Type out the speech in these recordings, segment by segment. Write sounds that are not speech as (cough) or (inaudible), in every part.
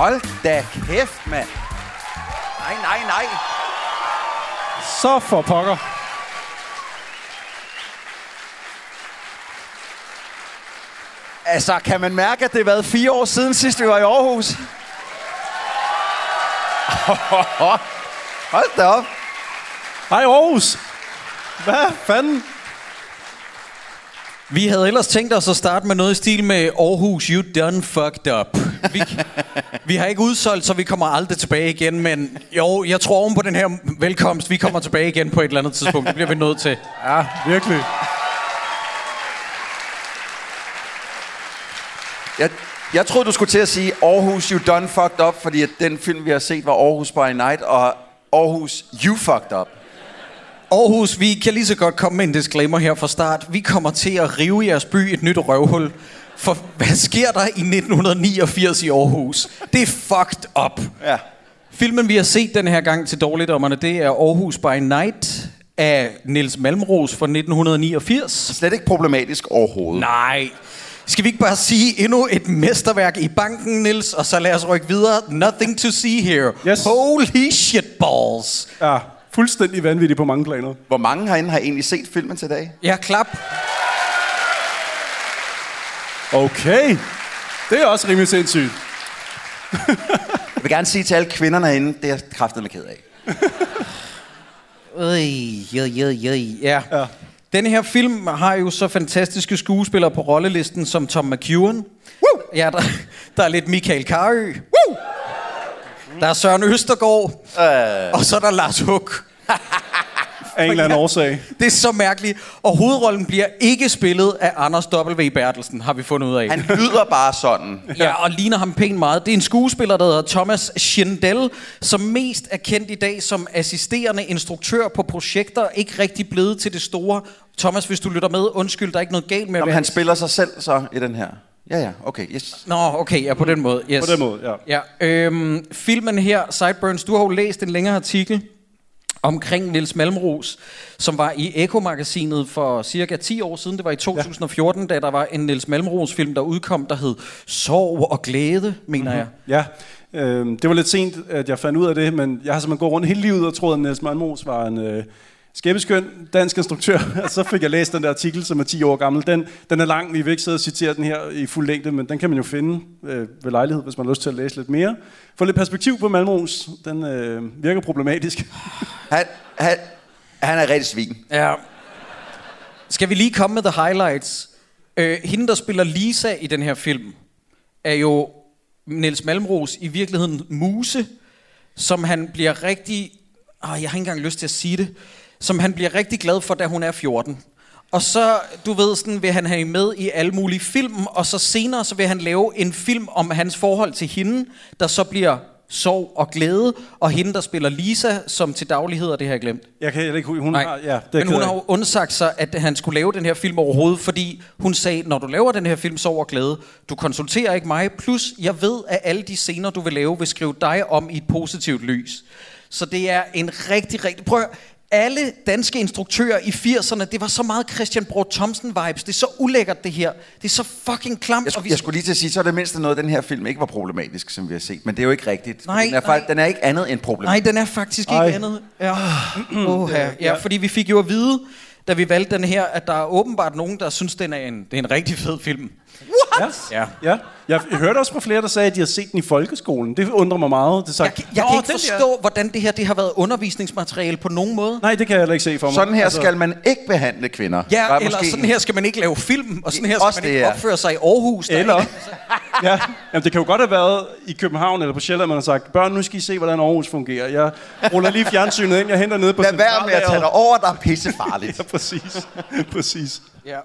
Hold da kæft, mand. Nej, nej, nej. Så for pokker. Altså, kan man mærke, at det har været fire år siden sidst, vi var i Aarhus? (laughs) Hold da op. Hej Aarhus. Hvad fanden? Vi havde ellers tænkt os at starte med noget i stil med Aarhus, you done fucked up. Vi, vi har ikke udsolgt, så vi kommer aldrig tilbage igen, men jo, jeg tror oven på den her velkomst, vi kommer tilbage igen på et eller andet tidspunkt. Det bliver vi nødt til. Ja, virkelig. Jeg, jeg troede, du skulle til at sige Aarhus, you done fucked up, fordi at den film, vi har set, var Aarhus by Night, og Aarhus, you fucked up. Aarhus, vi kan lige så godt komme med en disclaimer her fra start. Vi kommer til at rive jeres by et nyt røvhul. For hvad sker der i 1989 i Aarhus? Det er fucked up. Ja. Filmen, vi har set den her gang til dårligdommerne, det er Aarhus by Night af Niels Malmros fra 1989. Slet ikke problematisk overhovedet. Nej. Skal vi ikke bare sige endnu et mesterværk i banken, Nils, og så lad os rykke videre. Nothing to see here. Yes. Holy shit balls. Ja, fuldstændig vanvittig på mange planer. Hvor mange herinde har egentlig set filmen til dag? Ja, klap. Okay. Det er også rimelig sindssygt. Jeg vil gerne sige til alle kvinderne herinde, det er jeg kraftet med ked af. Øj, jøj, jøj, jøj. Ja. Ja. Den her film har jo så fantastiske skuespillere på rollelisten som Tom McEwan. Woo! Ja, der, der er lidt Michael Carø. Woo! Der er Søren Østergaard. Øh. Og så er der Lars Huck. Af en eller anden årsag. Det er så mærkeligt. Og hovedrollen bliver ikke spillet af Anders W. Bertelsen, har vi fundet ud af. Han lyder bare sådan. Ja, og ligner ham pænt meget. Det er en skuespiller, der hedder Thomas Schindel, som mest er kendt i dag som assisterende instruktør på projekter, ikke rigtig blevet til det store. Thomas, hvis du lytter med, undskyld, der er ikke noget galt med, Om hvad han spiller sig selv så i den her. Ja, ja, okay, yes. Nå, okay, ja, på den måde. Yes. På den måde, ja. Ja, øhm, filmen her, Sideburns, du har jo læst en længere artikel omkring Nils Malmros, som var i Eko-magasinet for cirka 10 år siden. Det var i 2014, ja. da der var en Nils Malmros-film, der udkom, der hed Sorg og Glæde, mener mm-hmm. jeg. Ja, øh, det var lidt sent, at jeg fandt ud af det, men jeg har simpelthen gået rundt hele livet og troet, at Niels Malmros var en øh, skæbeskøn dansk instruktør. (laughs) Så fik jeg læst den der artikel, som er 10 år gammel. Den, den er lang, vi vil ikke sidde og citere den her i fuld længde, men den kan man jo finde øh, ved lejlighed, hvis man har lyst til at læse lidt mere. Få lidt perspektiv på Malmros, den øh, virker problematisk. (laughs) Han, han, han er rigtig svin. Ja. Skal vi lige komme med the highlights? Øh, hende, der spiller Lisa i den her film, er jo Niels Malmros i virkeligheden Muse, som han bliver rigtig... Åh, jeg har ikke engang lyst til at sige det. Som han bliver rigtig glad for, da hun er 14. Og så, du ved, sådan, vil han have med i alle mulige film, og så senere så vil han lave en film om hans forhold til hende, der så bliver sorg og glæde, og hende, der spiller Lisa, som til daglig hedder, det har jeg glemt. Jeg kan ikke hun Nej, har, ja, det men hun har jo undsagt sig, at han skulle lave den her film overhovedet, fordi hun sagde, når du laver den her film, Sorg og Glæde, du konsulterer ikke mig, plus jeg ved, at alle de scener, du vil lave, vil skrive dig om i et positivt lys. Så det er en rigtig, rigtig... Prøv. Alle danske instruktører i 80'erne, det var så meget Christian Bror Thomsen vibes. Det er så ulækkert, det her. Det er så fucking klamt. Jeg, og skulle, vi- jeg skulle lige til at sige, så er det mindste noget, den her film ikke var problematisk, som vi har set. Men det er jo ikke rigtigt. Nej, den, er, nej. faktisk, den er ikke andet end problematisk. Nej, den er faktisk ikke Ej. andet. Ja. (clears throat) Oh, ja. ja, fordi vi fik jo at vide, da vi valgte den her, at der er åbenbart nogen, der synes, den er en, det er en rigtig fed film. Ja. Ja. Ja, Jeg hørte også på flere, der sagde, at de har set den i folkeskolen. Det undrer mig meget. Det Jeg, jeg kan ikke forstå, hvordan det her det har været undervisningsmateriale på nogen måde. Nej, det kan jeg heller ikke se for mig. Sådan her skal man ikke behandle kvinder. Der Ja, er eller måske- sådan her skal man ikke lave film, og sådan her skal Også man ikke opføre sig i Aarhus. Der er Eller, ikke- (laughs) ja, jamen, det kan jo godt have været i København eller på Sjælland, man har sagt, børn, nu skal I se, hvordan Aarhus fungerer. Jeg ruller lige fjernsynet ind, jeg henter nede på Lad være med at tage dig over, der er pissefarligt. (laughs) Ja, præcis. præcis. Ja.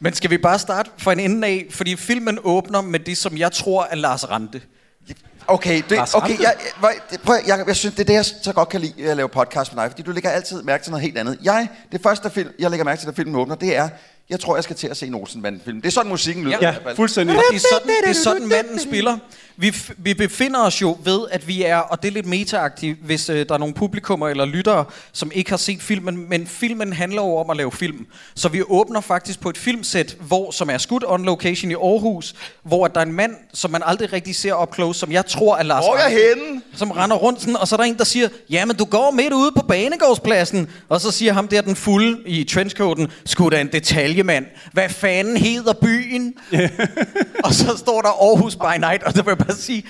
Men skal vi bare starte fra en ende af? Fordi filmen åbner med det, som jeg tror er Lars Rante. Okay, det, okay jeg, jeg, prøv, jeg, jeg synes, det er det, jeg så godt kan lide at lave podcast med dig, fordi du lægger altid mærke til noget helt andet. Jeg, det første film, jeg lægger mærke til, da filmen åbner, det er, jeg tror, jeg skal til at se en Olsenbanden-film. Det er sådan, musikken lyder. Ja, fald. fuldstændig. Det er sådan, det er sådan manden spiller. Vi, vi befinder os jo ved, at vi er, og det er lidt metaagtigt, hvis øh, der er nogle publikummer eller lyttere, som ikke har set filmen, men filmen handler jo om at lave film. Så vi åbner faktisk på et filmsæt, hvor, som er skudt on location i Aarhus, hvor der er en mand, som man aldrig rigtig ser up close, som jeg tror er Lars Hvor er jeg henne? som render rundt sådan, og så er der en, der siger, jamen du går midt ude på banegårdspladsen, og så siger ham der den fulde i trenchcoaten, sgu da en detaljemand, hvad fanden hedder byen? (laughs) Og så står der Aarhus by Night, og der vil jeg bare sige,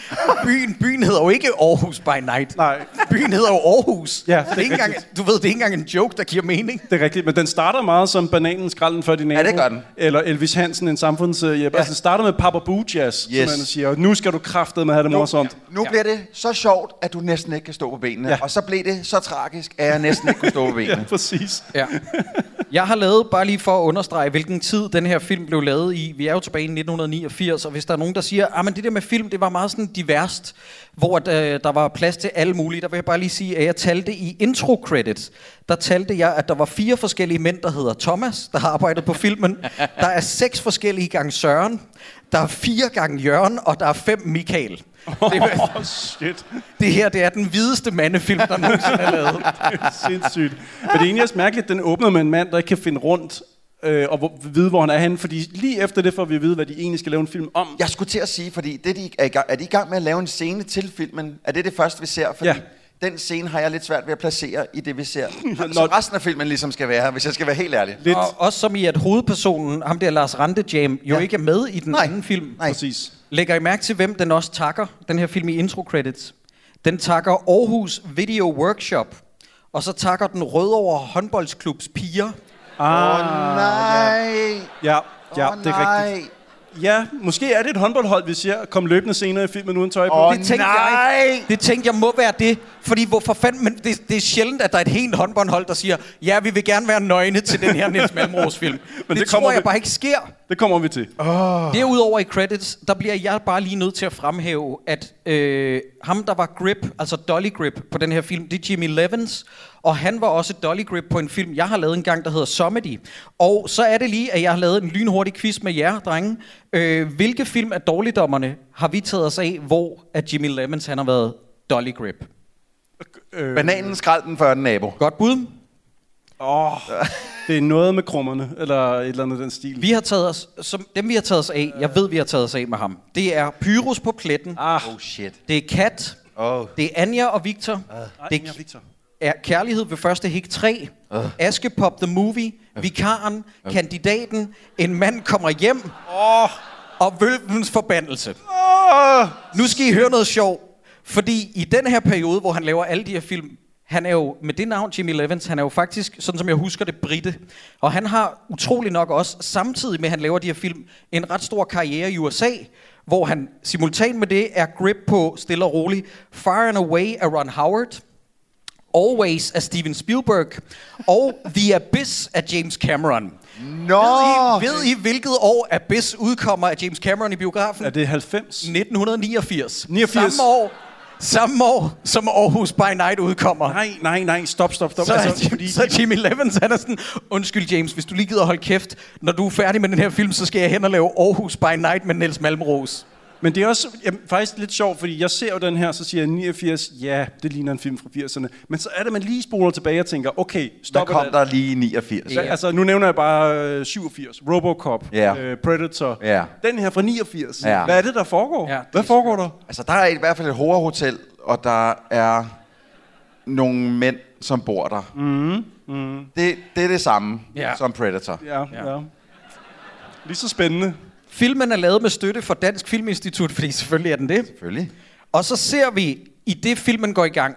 byen, byen hedder jo ikke Aarhus by Night. Nej. Byen hedder jo Aarhus. Ja, så det er ikke engang, du ved, det er ikke engang en joke, der giver mening. Det er rigtigt, men den starter meget som bananen skralden før din nabo. Ja, det gør den. Eller Elvis Hansen, en samfundshjælp. Ja. Altså, den starter med Papa Boo Jazz, Yes. som man siger. Nu skal du kraftedeme have det morsomt. Nu bliver det så sjovt, at du næsten ikke kan stå på benene. Ja. Og så blev det så tragisk, at jeg næsten ikke kunne stå på (laughs) Ja, benene. præcis. Ja. Jeg har lavet, bare lige for at understrege, hvilken tid den her film blev lavet i. Vi er jo tilbage i 1989, og hvis der er nogen, der siger, at det der med film, det var meget sådan diverst, hvor øh, der var plads til alle mulige, der vil jeg bare lige sige, at jeg talte i intro credits, der talte jeg, at der var fire forskellige mænd, der hedder Thomas, der har arbejdet på filmen. Der er seks forskellige gange Søren, der er fire gange Jørgen, og der er fem Michael. Det, Åh, oh, shit. det her, det er den hvideste mandefilm, der nogensinde er lavet. (laughs) Sindssygt. Men det er egentlig også mærkeligt, at den åbner med en mand, der ikke kan finde rundt øh, og hvor, vide, hvor han er henne. Fordi lige efter det får vi at vide, hvad de egentlig skal lave en film om. Jeg skulle til at sige, fordi det, de er, i gang, er de i gang med at lave en scene til filmen? Er det det første, vi ser? Fordi Ja. den scene har jeg lidt svært ved at placere i det, vi ser. Når- (laughs) Så resten af filmen ligesom skal være, hvis jeg skal være helt ærlig. Lidt. Og også som i, at hovedpersonen, ham der Lars Rante Jam, jo Ja. ikke er med i den Nej. anden film. Nej. Præcis. Lægger I mærke til, hvem den også takker, den her film i intro credits? Den takker Aarhus Video Workshop, og så takker den Rødovre håndboldsklubs piger. Ah, Åh nej! ja, ja, Åh, det er nej. rigtigt. Ja, måske er det et håndboldhold, vi ser komme løbende senere i filmen uden tøj på. Åh, Det tænkte nej! jeg, det tænkte jeg må være det, fordi hvorfor fanden, men det, det er sjældent, at der er et helt håndboldhold, der siger, ja, vi vil gerne være nøgne til den her Niels Malmros film. (laughs) Men det, det tror jeg vi- bare ikke sker. Det kommer vi til. Derudover i credits, der bliver jeg bare lige nødt til at fremhæve, at øh, ham, der var Grip, altså Dolly Grip på den her film, det er Jimmy Levens, og han var også Dolly Grip på en film, jeg har lavet en gang, der hedder Somedy. Og så er det lige, at jeg har lavet en lynhurtig quiz med jer, drenge. Øh, hvilke film af dårligdommerne har vi taget os af, hvor at Jimmy Levens han har været Dolly Grip? Øh, Bananen skrald den før den nabo. Godt bud. Åh, det er noget med krummerne, eller et eller andet den stil. Vi har taget os, som, dem vi har taget os af, jeg ved, vi har taget os af med ham. Det er Pyrus på pletten, Ah, Oh shit. det er Kat, Oh. det er Anja og Victor, nej, det er Victor. Er Kærlighed ved første hik 3, uh. Askepop the Movie, Vikaren, Kandidaten, En mand kommer hjem, Åh, og Vølvens forbandelse. åh, Nu skal I høre noget sjov, fordi i den her periode, hvor han laver alle de her film, han er jo, med det navn Jimmy Levens, han er jo faktisk, sådan som jeg husker det, britte. Og han har utrolig nok også, samtidig med at han laver de her film, en ret stor karriere i USA, hvor han simultan med det er grip på stille og roligt Far and Away af Ron Howard, Always af Steven Spielberg, og The Abyss af James Cameron. Nå! Ved I, ved I, hvilket år Abyss udkommer af James Cameron i biografen? er det 90? 1989. 89. Samme år, samme år som Aarhus by Night udkommer. Nej, nej, nej, stop, stop, stop. Så, altså, fordi, så Jimmy Levens, han er sådan, undskyld James, hvis du lige gider holde kæft, når du er færdig med den her film, så skal jeg hen og lave Aarhus by Night med Niels Malmros. Men det er også jamen, faktisk lidt sjovt, fordi jeg ser jo den her, så siger jeg 89, ja, det ligner en film fra 80'erne. Men så er det, man lige spoler tilbage og tænker, okay, Der stop kom der lige i 89. Ja. Altså, nu nævner jeg bare øh, 87. Robocop. Ja. Øh, Predator. Ja. Den her fra 89. Ja. Hvad er det, der foregår? Ja, det Hvad foregår der? Altså, der er i hvert fald et horrorhotel, og der er nogle mænd, som bor der. Mm. Mm. Det, det er det samme Ja. som Predator. Ja, ja. ja. Lige så spændende. Filmen er lavet med støtte fra Dansk Filminstitut, fordi selvfølgelig er den det. Selvfølgelig. Og så ser vi, i det filmen går i gang,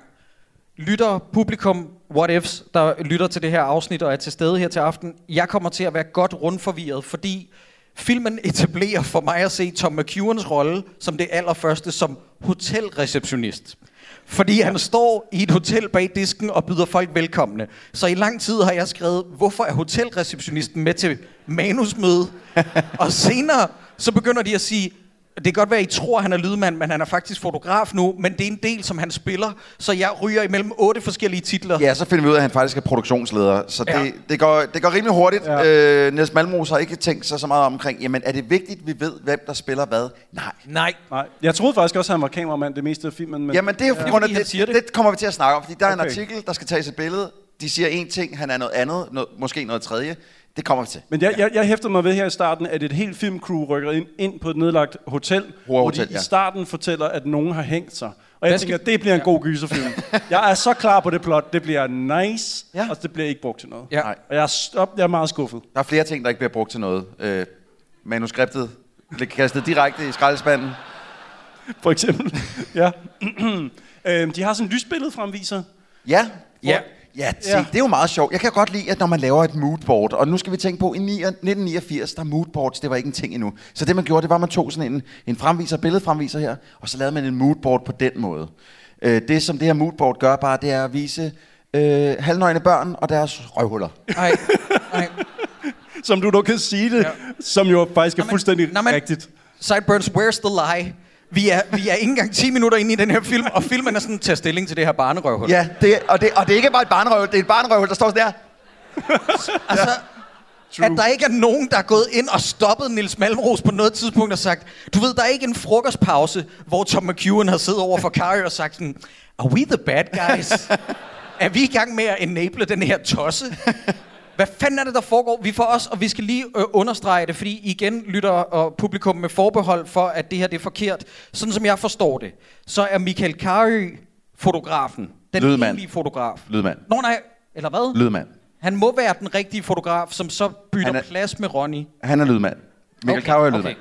lytter, publikum, what ifs, der lytter til det her afsnit og er til stede her til aften. Jeg kommer til at være godt rundforvirret, fordi filmen etablerer for mig at se Tom McEwans rolle som det allerførste som hotelreceptionist. Fordi han står i et hotel bag disken og byder folk velkomne. Så i lang tid har jeg skrevet, hvorfor er hotelreceptionisten med til manusmøde? (laughs) og senere, så begynder de at sige, det kan godt være, at I tror, at han er lydmand, men han er faktisk fotograf nu, men det er en del, som han spiller, så jeg ryger imellem otte forskellige titler. Ja, så finder vi ud af, at han faktisk er produktionsleder. Så det, Ja. ja. det, går, det går rimelig hurtigt. Ja. Ja. Øh, Niels Malmros har ikke tænkt sig så meget omkring, jamen er det vigtigt, vi ved, hvem der spiller hvad? Nej. Nej, Nej, jeg troede faktisk også, at han var kameramand det meste af filmen. Men Jamen det er jo Ja. på grund af, Fordi han det, siger det. det. kommer vi til at snakke om, fordi der er en Okay. artikel, der skal tages et billede. De siger en ting, han er noget andet, noget, måske noget tredje. Det kommer vi til. Men jeg, jeg, jeg hæfter mig ved her i starten, at et helt filmcrew rykker ind, ind på et nedlagt hotel, hvor Hotel, de ja. i starten fortæller, at nogen har hængt sig. Og jeg Hvad tænker, skal- det bliver en god gyserfilm. jeg er så klar på det plot. Det bliver nice, Ja. og det bliver ikke brugt til noget. Ja. Nej. Og jeg er, stop, jeg er meget skuffet. Der er flere ting, der ikke bliver brugt til noget. Øh, manuskriptet bliver kastet direkte i skraldespanden. For eksempel. ja. (clears throat) øhm, de har sådan en lysbillede fremviser. Ja. Ja. Ja, se, Ja. det er jo meget sjovt. Jeg kan godt lide, at når man laver et moodboard, og nu skal vi tænke på, i 9 1989, der moodboards, det var ikke en ting endnu. Så det man gjorde, det var, at man tog sådan en, en fremviser, billedfremviser her, og så lavede man en moodboard på den måde. Øh, det, som det her moodboard gør bare, det er at vise øh, halvnøgne børn og deres røvhuller. nej, nej. Som du dog kan sige det, ja. som jo faktisk er men- fuldstændig Nå, men- rigtigt. Sideburns, where's the lie? Vi er, vi er ikke engang 10 minutter inde i den her film, og filmen er sådan, tager stilling til det her barnerøvhul. Ja, det, og, det, og det er ikke bare et barnrøvhul, det er et barnrøvhul, der står sådan der. (laughs) Altså, at der ikke er nogen, der er gået ind og stoppet Nils Malmros på noget tidspunkt og sagt, du ved, der er ikke en frokostpause, hvor Tom McEwen har siddet over for Kari og sagt sådan, are we the bad guys? (laughs) er vi i gang med at enable den her tosse? Hvad fanden er det, der foregår? Vi får også, og vi skal lige øh, understrege det, fordi igen lytter og publikum med forbehold for, at det her det er forkert. Sådan som jeg forstår det, så er Michael Kari fotografen. Den Lydmand. egentlige fotograf. Lydmand. Nå nej, eller hvad? Lydmand. Han må være den rigtige fotograf, som så bytter Han er- plads med Ronny. Han er lydmand. Michael okay, er lydmand.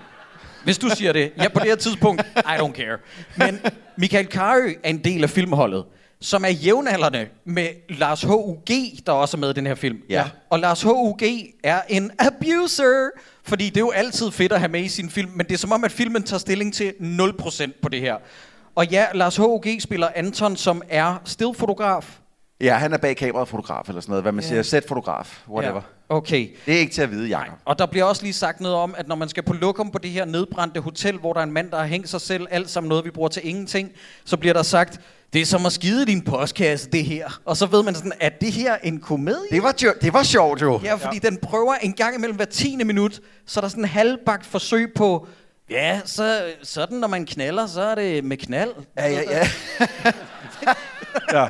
Hvis du siger det. Ja, på det her tidspunkt, (laughs) I don't care. Men Michael Carø er en del af filmholdet, som er jævnaldrende med Lars H.U.G., der også er med i den her film. Ja. Og Lars H.U.G. er en abuser, fordi det er jo altid fedt at have med i sin film, men det er som om, at filmen tager stilling til 0% på det her. Og ja, Lars H.U.G. spiller Anton, som er stillfotograf. Ja, han er bag kameraet fotograf eller sådan noget. Hvad man siger, set-fotograf, whatever. Ja. Okay. Det er ikke til at vide, Jacob. Og der bliver også lige sagt noget om, at når man skal på lokum på det her nedbrændte hotel, hvor der er en mand, der har hængt sig selv, alt sammen noget, vi bruger til ingenting, så bliver der sagt, det er som at skide din postkasse, det her. Og så ved man sådan, at det her en komedie? Det var, jo, det var sjovt jo. Ja, fordi ja. den prøver en gang imellem hver tiende minut, så er der sådan en halvbagt forsøg på, ja, så, sådan når man knaller, så er det med knald. Ja, ja, ja. (laughs) Ja,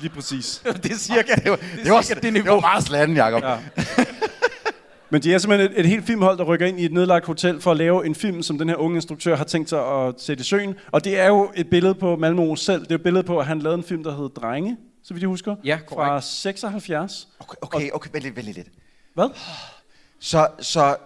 lige præcis. (laughs) det er cirka det, var, Det var, cirka det, niveau. var meget slatten, Jacob. Ja. (laughs) Men de er simpelthen et, et helt filmhold, der rykker ind i et nedlagt hotel for at lave en film, som den her unge instruktør har tænkt sig at sætte i søen. Og det er jo et billede på Malmö selv. Det er et billede på, at han lavede en film, der hed Drenge, så vidt jeg husker. Ja, Fra korrekt. 76. Okay, okay, okay, vent lidt, vent lidt. Hvad? Så, så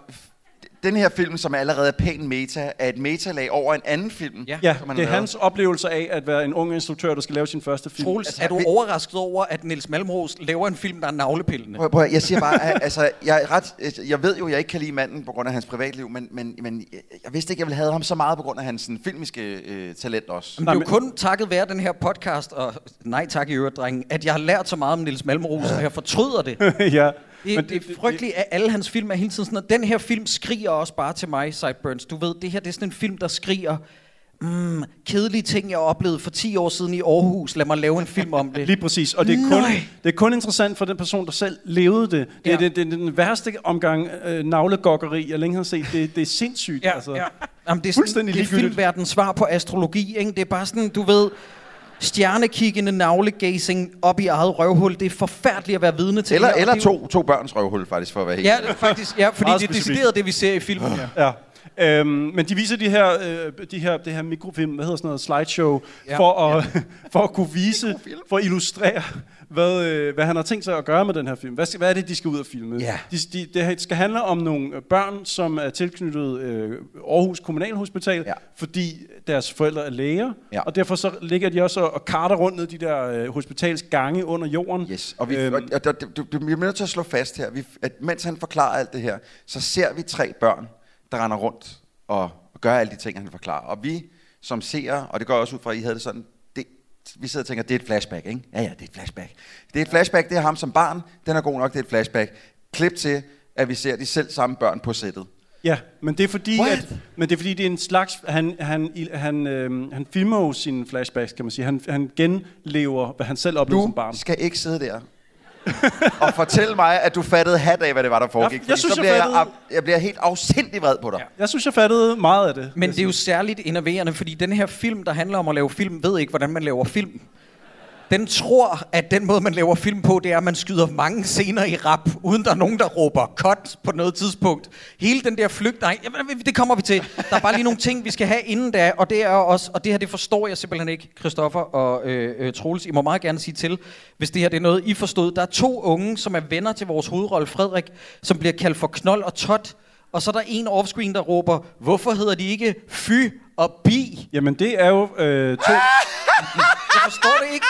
den her film, som allerede er pæn meta, er et metalag over en anden film. Ja. Ja, som han det er lavet. hans oplevelse af at være en ung instruktør, der skal lave sin første film. Troels, Altså, er du vi- overrasket over, at Niels Malmros laver en film, der er navlepillende? Prøv, prøv, jeg siger bare, at, altså, jeg, er ret, jeg ved jo, at jeg ikke kan lide manden på grund af hans privatliv, men, men, men jeg, vidste ikke, at jeg ville have ham så meget på grund af hans sådan, filmiske øh, talent også. Det er jo kun takket være den her podcast, og nej tak i øvrigt, drenge, at jeg har lært så meget om Nils Malmros, og jeg fortryder det. (laughs) ja. Det, Men det, det er frygteligt, at alle hans film er hele tiden sådan noget. Den her film skriger også bare til mig, Sideburns. Du ved, det her det er sådan en film, der skriger, mm, kedelige ting, jeg oplevede for 10 år siden i Aarhus. Lad mig lave en film om det. (laughs) Lige præcis. Og det er, kun, Nej. det er kun interessant for den person, der selv levede det. Det, Ja. er, det, det er den værste omgang øh, navlegokkeri, jeg længe har set. Det, det er sindssygt. Ja, altså. ja. Jamen, det er, sådan, det er filmverdens svar på astrologi. Ikke? Det er bare sådan, du ved, stjernekiggende navlegazing op i eget røvhul. Det er forfærdeligt at være vidne til. Eller, her, eller det to, to børns røvhul, faktisk, for at være helt Ja, det er faktisk, ja, fordi det er decideret det, vi ser i filmen. Ja. Ja. Øhm, men de viser de her, øh, de her, det her mikrofilm, hvad hedder sådan noget, slideshow, Ja. for, at, ja. (laughs) for at kunne vise, for at illustrere, hvad, øh, hvad han har tænkt sig at gøre med den her film. Hvad, skal, hvad er det, de skal ud og filme? Ja. De, de, det skal handle om nogle børn, som er tilknyttet øh, Aarhus Kommunalhospital, Ja. fordi deres forældre er læger, Ja. og derfor så ligger de også og, og karter rundt ned de der øh, hospitals gange under jorden. Yes, og vi, Øhm. øhm. og, og, du, du, vi er nødt til at slå fast her, vi, at mens han forklarer alt det her, så ser vi tre børn, der render rundt og, og gør alle de ting, han forklarer. Og vi som seere, og det går også ud fra, at I havde det sådan, det, vi sidder og tænker, det er et flashback, ikke? Ja, ja, det er et flashback. Det er et flashback, det er ham som barn, den er god nok, det er et flashback. Klip til, at vi ser de selv samme børn på sættet. Ja, men det er fordi, What? at, men det er fordi det er en slags han han han øh, han filmer jo sine flashbacks, kan man sige. Han han genlever hvad han selv oplevede som Du barn. skal ikke sidde der og fortælle mig, at du fattede hat af, hvad det var, der foregik. Jeg- jeg fordi synes, så jeg bliver jeg, fattede- jeg bliver helt afsindig vred på dig. Ja, jeg synes jeg fattede meget af det. Men det er jo særligt innoverende, fordi den her film, der handler om at lave film, ved ikke, hvordan man laver film. Den tror, at den måde, man laver film på, det er, at man skyder mange scener i rap, uden der er nogen, der råber cut på noget tidspunkt. Hele den der flygt, nej, jamen, det kommer vi til. Der er bare lige nogle ting, vi skal have inden da, og det er også, og det her, det forstår jeg simpelthen ikke, Christoffer og øh, øh, Troels. I må meget gerne sige til, hvis det her det er noget, I forstod. Der er to unge, som er venner til vores hovedrolle, Frederik, som bliver kaldt for Knold og Tot. Og så er der en offscreen, der råber, hvorfor hedder de ikke Fy og Bi? Jamen det er jo øh, to... (laughs) Jeg forstår det ikke.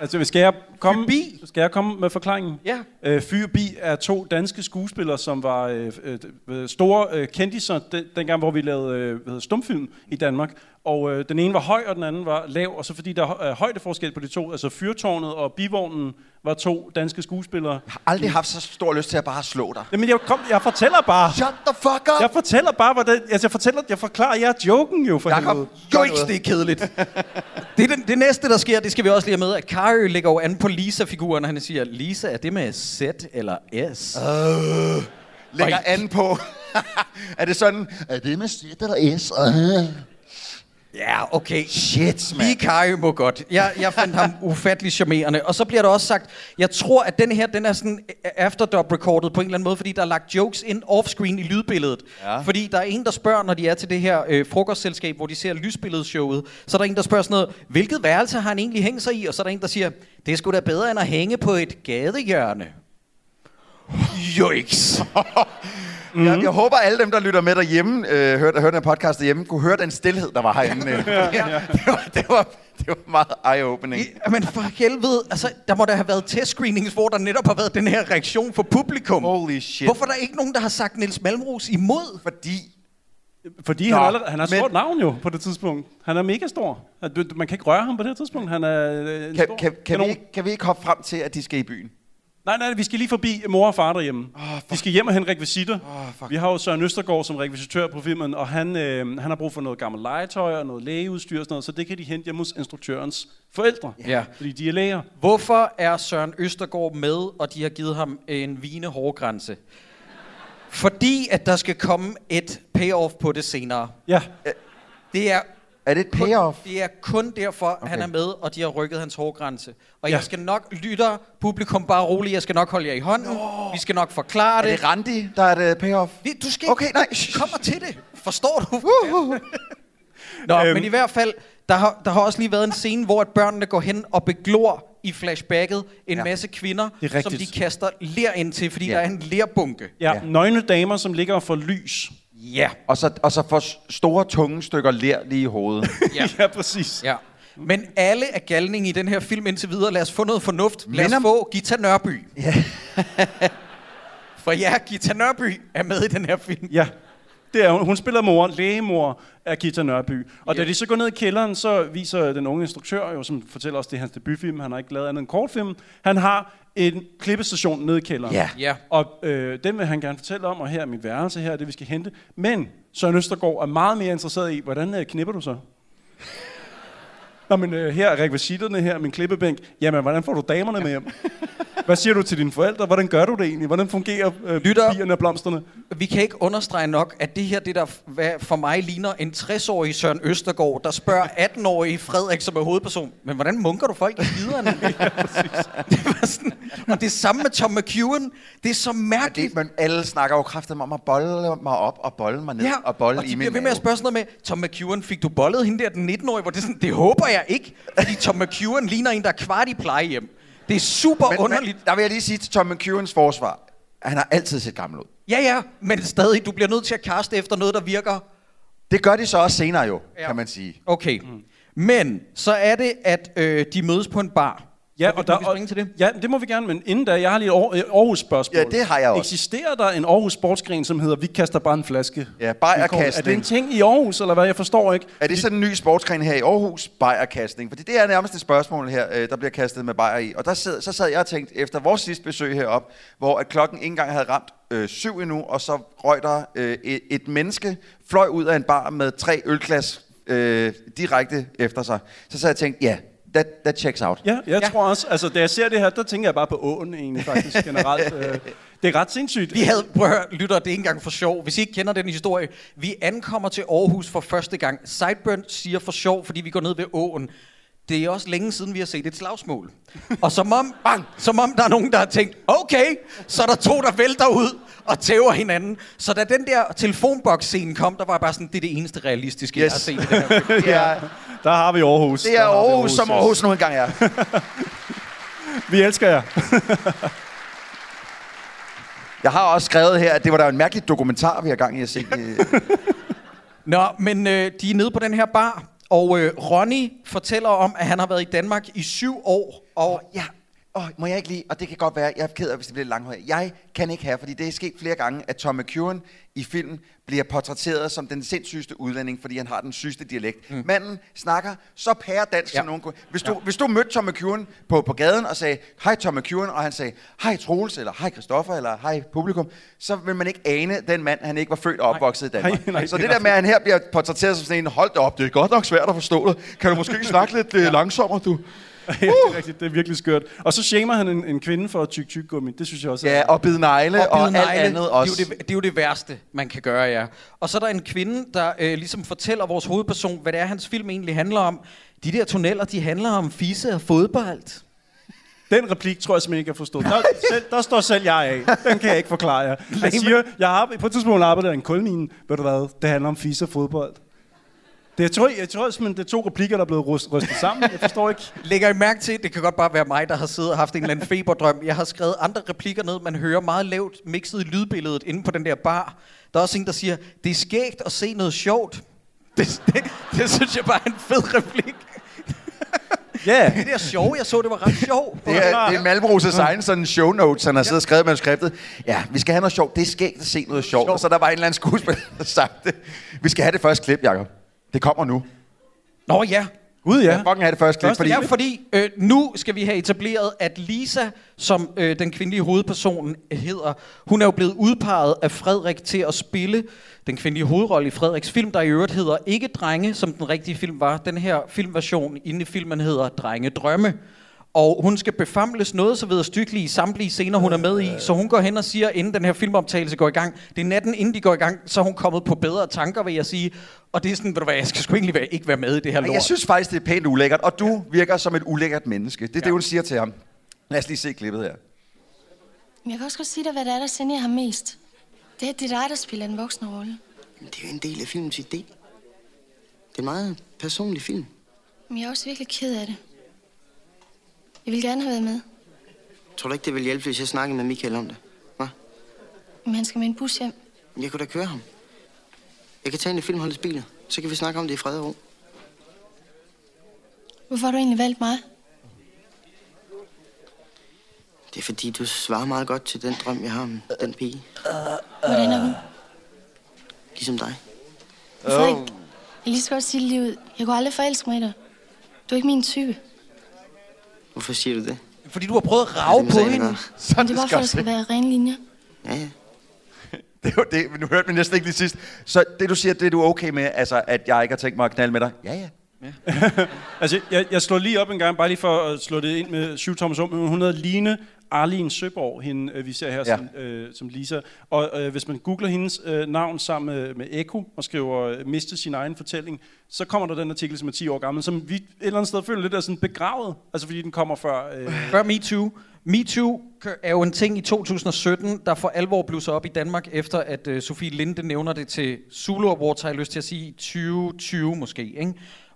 Altså skal jeg komme, Fybi? skal jeg komme med forklaringen? Ja. Øh, Fyrbi er to danske skuespillere, som var øh, øh, store øh, kendiser den, dengang, hvor vi lavede øh, hvad hedder, stumfilm i Danmark. Og øh, den ene var høj, og den anden var lav. Og så fordi der er højdeforskel på de to, altså Fyrtårnet og Bivognen var to danske skuespillere. Jeg har aldrig haft så stor lyst til at bare slå dig. Jamen jeg, kom, jeg fortæller bare. Shut the fuck up! Jeg fortæller bare, hvordan... Altså, jeg fortæller, jeg forklarer jer joken jo for Jakob, helvede. noget. det er kedeligt. (laughs) det, er den, det næste, der sker, det skal vi også lige have med, at Kari lægger jo an på Lisa-figuren, og han siger, Lisa, er det med Z eller S? Uh. Lægger an på. (laughs) er det sådan, er det med Z eller S? Uh. Ja, okay. Shit, mand. Kari må godt. Jeg, jeg fandt ham (laughs) ufattelig charmerende. Og så bliver der også sagt, jeg tror, at den her, den er sådan afterdub-recorded på en eller anden måde, fordi der er lagt jokes ind off-screen i lydbilledet. Ja. Fordi der er en, der spørger, når de er til det her øh, frokostselskab, hvor de ser lysbilledshowet, så er der en, der spørger sådan noget, hvilket værelse har han egentlig hængt sig i? Og så er der en, der siger, det er sgu da bedre end at hænge på et gadehjørne. Joiks. (laughs) Mm. Jeg, jeg håber, alle dem, der lytter med derhjemme, øh, hørte, hørte den her podcast derhjemme, kunne høre den stillhed, der var herinde. øh. ja, (laughs) ja. Det, var, det, var, det var meget eye-opening. Men for helvede, altså, der må der have været testscreenings, hvor der netop har været den her reaktion for publikum. Holy shit. Hvorfor er der ikke nogen, der har sagt Niels Malmros imod? Fordi Fordi Nå, han, allerede, han har et men- stort navn jo på det tidspunkt. Han er mega stor. Man kan ikke røre ham på det her tidspunkt. Han er øh, kan, stor kan, kan, vi, kanon. ikke- kan vi ikke hoppe frem til, at de skal i byen? Nej, nej, vi skal lige forbi mor og far derhjemme. Oh, vi skal hjem og hente rekvisitter. Fuck. vi har jo Søren Østergaard som rekvisitør på filmen, og han, øh, han har brug for noget gammelt legetøj og noget lægeudstyr og sådan noget, så det kan de hente hjemme hos instruktørens forældre. Ja. Fordi de er læger. Hvorfor er Søren Østergaard med, og de har givet ham en vine hårgrænse? Fordi at der skal komme et payoff på det senere. Ja, Det er Er det et kun, payoff? det er kun derfor, okay. Han er med, og de har rykket hans hårgrænse. Og Ja. jeg skal nok, lytter, publikum bare roligt, jeg skal nok holde jer i hånden. No. Vi skal nok forklare Er det. det Randi, der er det payoff? Vi- Du skal Okay, nej. kommer til det. Forstår du? Nå, Øhm. men i hvert fald, der har, der har også lige været en scene, hvor at børnene går hen og beglor i flashbacket en ja. Masse kvinder, Det er som de kaster ler ind til, fordi ja. Der er en lerbunke. ja, Ja. nøgne damer, som ligger for lys. Ja. Og så, og så får store, tunge stykker ler lige i hovedet. (laughs) Ja. ja præcis. ja. Men alle er galning i den her film indtil videre. Lad os få noget fornuft. Lad os Minder- få Gita Nørby. Ja. (laughs) For ja, Gita Nørby er med i den her film. Ja, det er hun. Hun spiller mor, lægemor af Gita Nørby. Og Ja. da de så går ned i kælderen, så viser den unge instruktør, jo, som fortæller os, det er hans debutfilm, han har ikke lavet andet end kortfilm, han har en klippestation nede i kælderen. Ja. Ja. Og øh, den vil han gerne fortælle om, og her er mit værelse, her er det, vi skal hente. Men Søren Østergaard er meget mere interesseret i, hvordan øh, knipper du så? Nå, men øh, her er rekvisitterne, her er min klippebænk. Jamen, hvordan får du damerne med hjem? (laughs) Hvad siger du til dine forældre? Hvordan gør du det egentlig? Hvordan fungerer øh, Lytter. bierne og blomsterne? Vi kan ikke understrege nok, at det her, det der hvad for mig ligner en 60-årig Søren Østergaard, der spørger 18-årige Frederik, som er hovedperson, men hvordan munker du folk i skiderne? (laughs) (laughs) det var sådan, og det samme med Tom McEwen. Det er så mærkeligt. Det, men alle snakker jo kraftigt om at bolle mig op og bolle mig ned Ja, og bolle og i min bliver ved med at spørge sådan noget med, Tom McEwen, fik du bollet hende der den 19-årige? Hvor det sådan, det håber jeg ikke, fordi Tom McEwen ligner en, der er kvart i plejehjem. Det er super Men, underligt. men, der vil jeg lige sige til Tom McEwens forsvar, han har altid set gammel ud. Ja, ja, men stadig, du bliver nødt til at kaste efter noget, der virker. Det gør de så også senere jo, ja. kan man sige. Okay. Mm. Men så er det, at øh, de mødes på en bar. Ja, vi- må vi springe til det? Ja, det må vi gerne, men inden da, jeg har lige et Aarhus-spørgsmål. Ja, det har jeg også. Eksisterer der en Aarhus sportsgren, som hedder, vi kaster bare en flaske? Ja, bajerkastning. Er det en ting i Aarhus, eller hvad? Jeg forstår ikke. Er det sådan en ny sportsgren her i Aarhus, bajerkastning? Fordi det er nærmest et spørgsmål her, øh, der bliver kastet med bajer i. Og der sad, så sad jeg og tænkte, efter vores sidste besøg herop, hvor at klokken ikke engang havde ramt øh, syv endnu, og så røg der øh, et, et menneske, fløj ud af en bar med tre ølglas øh, direkte efter sig. Så sad jeg og tænkte, ja, that, that checks out. Ja, jeg Ja. tror også, altså da jeg ser det her, der tænker jeg bare på åen egentlig faktisk generelt. (laughs) Øh, det er ret sindssygt. Vi havde, prøv at lytter, det er ikke engang for sjov. Hvis I ikke kender den historie, vi ankommer til Aarhus for første gang. Sideburn siger for sjov, fordi vi går ned ved åen. Det er også længe siden, vi har set et slagsmål. Og som om, bang, som om der er nogen, der har tænkt, okay, så er der to, der vælter ud og tæver hinanden. Så da den der telefonboks-scene kom, der var jeg bare sådan, det er det eneste realistiske, yes. jeg har set i den her. Det er, (laughs) Der har vi Aarhus. det er Der har vi Aarhus, som. Aarhus nu engang er. (laughs) Vi elsker jer. (laughs) Jeg har også skrevet her, at det var da en mærkelig dokumentar, vi har gang i at se. Nå, men øh, de er nede på den her bar, og øh, Ronny fortæller om, at han har været i Danmark i syv år. Og Ja, oh, må jeg ikke lige, og det kan godt være, jeg er ked af, hvis det bliver langt Jeg kan ikke have, fordi det er sket flere gange, at Tom McEwan i filmen bliver portrætteret som den sindssygeste udlænding, fordi han har den sygeste dialekt. Mm. Manden snakker så pæredansk, ja. Som nogen kunne. Hvis du, ja. hvis du mødte Tom McEwan på, på gaden og sagde, hej Tom McEwan, og han sagde, hej Troels, eller hej Christoffer, eller hej publikum, så vil man ikke ane den mand, han ikke var født og opvokset i Danmark. Nej, nej, så det er der med, at han her bliver portrætteret som sådan en, hold da op, det er godt nok svært at forstå det. Kan du måske (laughs) snakke lidt ja. langsommere, du? (laughs) ja, det er rigtigt. Det er virkelig skørt. Og så shamer han en, en kvinde for at tyk tyk gummi. Det synes jeg også er... Ja, og bide negle og, bide og alt negle, andet også. Det er, jo det, det er jo det værste, man kan gøre, ja. Og så er der en kvinde, der øh, ligesom fortæller vores hovedperson, hvad det er, hans film egentlig handler om. De der tunneller, de handler om fisse og fodbold. Den replik tror jeg simpelthen ikke, jeg forstod. Der, selv, der står selv jeg af. Den kan jeg ikke forklare jer. (laughs) Jeg siger, jeg har på et tidspunkt arbejdet i en kulmine. Ved du hvad? Det handler om fisse og fodbold. Det, jeg, tror, jeg tror simpelthen, det er to replikker, der er blevet rystet, rystet sammen. Jeg forstår ikke. (laughs) Lægger I mærke til, det kan godt bare være mig, der har siddet og haft en eller anden feberdrøm. Jeg har skrevet andre replikker ned, man hører meget lavt mixet i lydbilledet inde på den der bar. Der er også en, der siger, det er skægt at se noget sjovt. (laughs) Det, det, det synes jeg bare er en fed replik. Ja. (laughs) Det der sjove, jeg så, det var ret sjovt. Det er, det er Malmros' egen sådan show notes, han har siddet og skrevet i manuskriptet. Ja, vi skal have noget sjovt. Det er skægt at se noget sjovt. Og så er der bare en eller anden skuespiller, der har sagt det. Vi skal have det første klip, Jacob. Det kommer nu. Nå ja, Gud ja. Ja. Fucking have det første klip, Første fordi... Ja, fordi øh, nu skal vi have etableret, at Lisa, som øh, den kvindelige hovedperson hedder, hun er jo blevet udpeget af Frederik til at spille den kvindelige hovedrolle i Frederiks film, der i øvrigt hedder Ikke Drenge, som den rigtige film var. Den her filmversion inde i filmen hedder Drenge Drømme. Og hun skal befamles noget så ved at stykke i samtlige scener, hun er med i. Så hun går hen og siger, inden den her filmoptagelse går i gang, det er natten inden de går i gang, så er hun kommet på bedre tanker, vil jeg sige. Og det er sådan, ved du hvad, jeg skal sgu egentlig være, ikke være med i det her lort. jeg synes faktisk, det er pænt ulækkert, og du virker som et ulækkert menneske. Det er ja. det, hun siger til ham. Lad os lige se klippet her. Men jeg kan også godt sige dig, hvad det er, der sender ham mest. Det er, det er dig, der spiller en voksen rolle. Men det er jo en del af filmens idé. Det er en meget personlig film. Men jeg er også virkelig ked af det. Jeg vil gerne have været med, Tror du ikke, det vil hjælpe, hvis jeg snakkede med Michael om det? Hva? men han skal med en bus hjem. Jeg kunne da køre ham. Jeg kan tage ind i filmholdets biler. Så kan vi snakke om det i fred og ro. Hvorfor har du egentlig valgt mig? Det er fordi, du svarer meget godt til den drøm, jeg har om den pige. Hvordan er hun? Ligesom dig. Frederik, jeg lige så godt sige det lige ud. Jeg kunne aldrig forelske mig i dig. Du er ikke min type. Hvorfor siger du det? Fordi du har prøvet at rave er på hende. ikke? Så Men det er bare for, at der skal være rene linjer. Ja, ja. (laughs) Det er jo det, men nu hørte vi næsten ikke lige sidst. Så det, du siger, det er du okay med, altså, at jeg ikke har tænkt mig at knalde med dig? Ja, ja. (laughs) Altså, jeg, jeg slår lige op en gang, bare lige for at slå det ind med Syv Thomas om. Hun hedder Line Arlene Søborg, hende øh, vi ser her Ja. som, øh, som Lisa. Og øh, hvis man googler hendes øh, navn sammen med, med Eko og skriver øh, miste sin egen fortælling, så kommer der den artikel, som er 10 år gammel, som vi et eller andet sted føler lidt er sådan begravet, altså fordi den kommer før... Øh, Før MeToo. MeToo er jo en ting i 2017, der for alvor blusser op i Danmark, efter at uh, Sofie Linde nævner det til Zulu Awards, har jeg lyst til at sige, i 2020 måske. Ikke?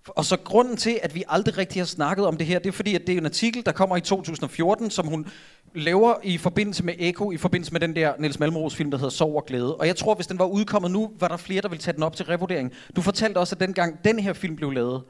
Og så grunden til, at vi aldrig rigtig har snakket om det her, det er fordi, at det er en artikel, der kommer i 2014, som hun laver i forbindelse med Eko, i forbindelse med den der Niels Malmros film, der hedder Sov og Glæde. Og jeg tror, hvis den var udkommet nu, var der flere, der ville tage den op til revurdering. Du fortalte også, at dengang den her film blev lavet,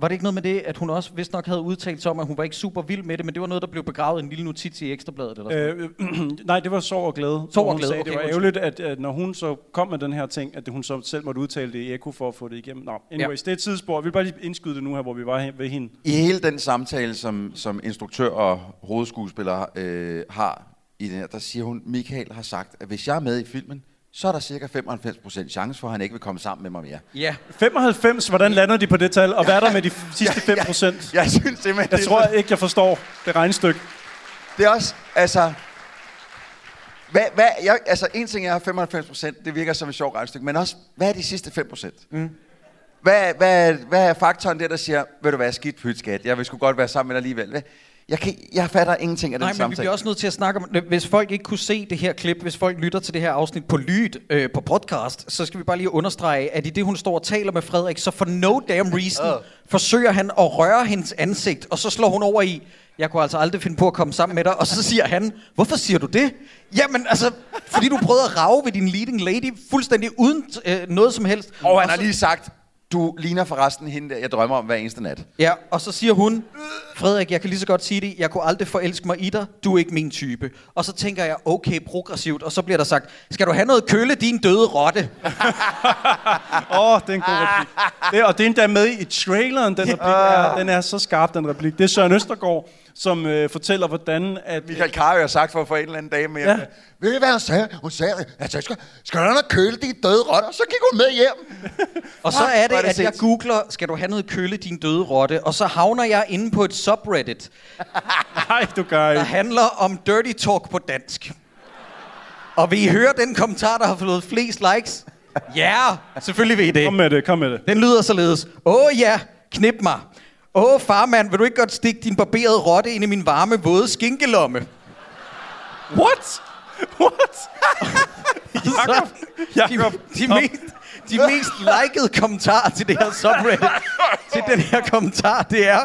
var det ikke noget med det, at hun også vist nok havde udtalt sig om, at hun var ikke super vild med det, men det var noget, der blev begravet i en lille notits i Ekstrabladet? Eller sådan. Øh, (clears throat) nej, det var sorg og glæde. Sorg og glæde, sagde, okay, det var ærgerligt, at, at når hun så kom med den her ting, at hun så selv måtte udtale det i Eko for at få det igennem. Nå, anyways, ja. det er et tidsspor. Vi vil bare lige indskyde det nu her, hvor vi var hen- ved hende. I hele den samtale, som, som instruktør og hovedskuespiller øh, har i den her, der siger hun, Michael har sagt, at hvis jeg er med i filmen, så er der cirka 95% chance for, at han ikke vil komme sammen med mig mere. Ja, 95, hvordan lander de på det tal? Og hvad er der med de sidste (laughs) 5 procent? Jeg synes simpelthen, Jeg det, er tror så- ikke, jeg forstår det regnestykke. det er også, altså... Hvad, hvad, jeg, altså, en ting er 95%, det virker som et sjovt regnestykke, men også, hvad er de sidste 5%? Mm. Hvad, hvad, hvad er faktoren der, der siger, ved du hvad, skidt pyt, skat, jeg vil sgu godt være sammen med dig alligevel. Jeg, kan, jeg fatter ingenting af den Nej, men vi samtale. bliver også nødt til at snakke om, hvis folk ikke kunne se det her klip, hvis folk lytter til det her afsnit på lyd, øh, på podcast, så skal vi bare lige understrege, at i det, hun står og taler med Frederik, så for no damn reason, Øh. forsøger han at røre hendes ansigt, og så slår hun over i, jeg kunne altså aldrig finde på at komme sammen med dig, og så siger han, hvorfor siger du det? Jamen altså, fordi du prøvede at rave ved din leading lady, fuldstændig uden øh, noget som helst. Og han har så- lige sagt, du ligner forresten hende der, jeg drømmer om hver eneste nat. Ja, og så siger hun, Frederik, jeg kan lige så godt sige det, jeg kunne aldrig forelske mig i dig, du er ikke min type. Og så tænker jeg, okay, progressivt, og så bliver der sagt, skal du have noget kølle, din døde rotte? (laughs) Åh, oh, det er en god replik. Det, og det er endda med i traileren, den replik. Er, den er så skarp, den replik. Det er Søren Østergaard, som øh, fortæller, hvordan... At, Michael Carøe har sagt for at få en eller anden dame med. Ja. Ja. Ved I, hvad hun sagde? Hun sagde, at jeg skal, skal du køle, de døde rotter? Så gik hun med hjem. Og så er det, at jeg googler, skal du have noget kølle, din døde rotte? Og så havner jeg inde på et subreddit, (laughs) Nej, du gør der ikke. handler om dirty talk på dansk. Og vil I høre den kommentar, der har fået flest likes? Ja, yeah, selvfølgelig vil I det. Kom med det, kom med det. Den lyder således. Åh ja, knip mig. Åh farmand, vil du ikke godt stikke din barberede rotte ind i min varme, våde skinkelomme? What? What? (laughs) Så, Jakob, de, de, mest, de mest likede kommentarer til det her subreddit, til den her kommentar, det er,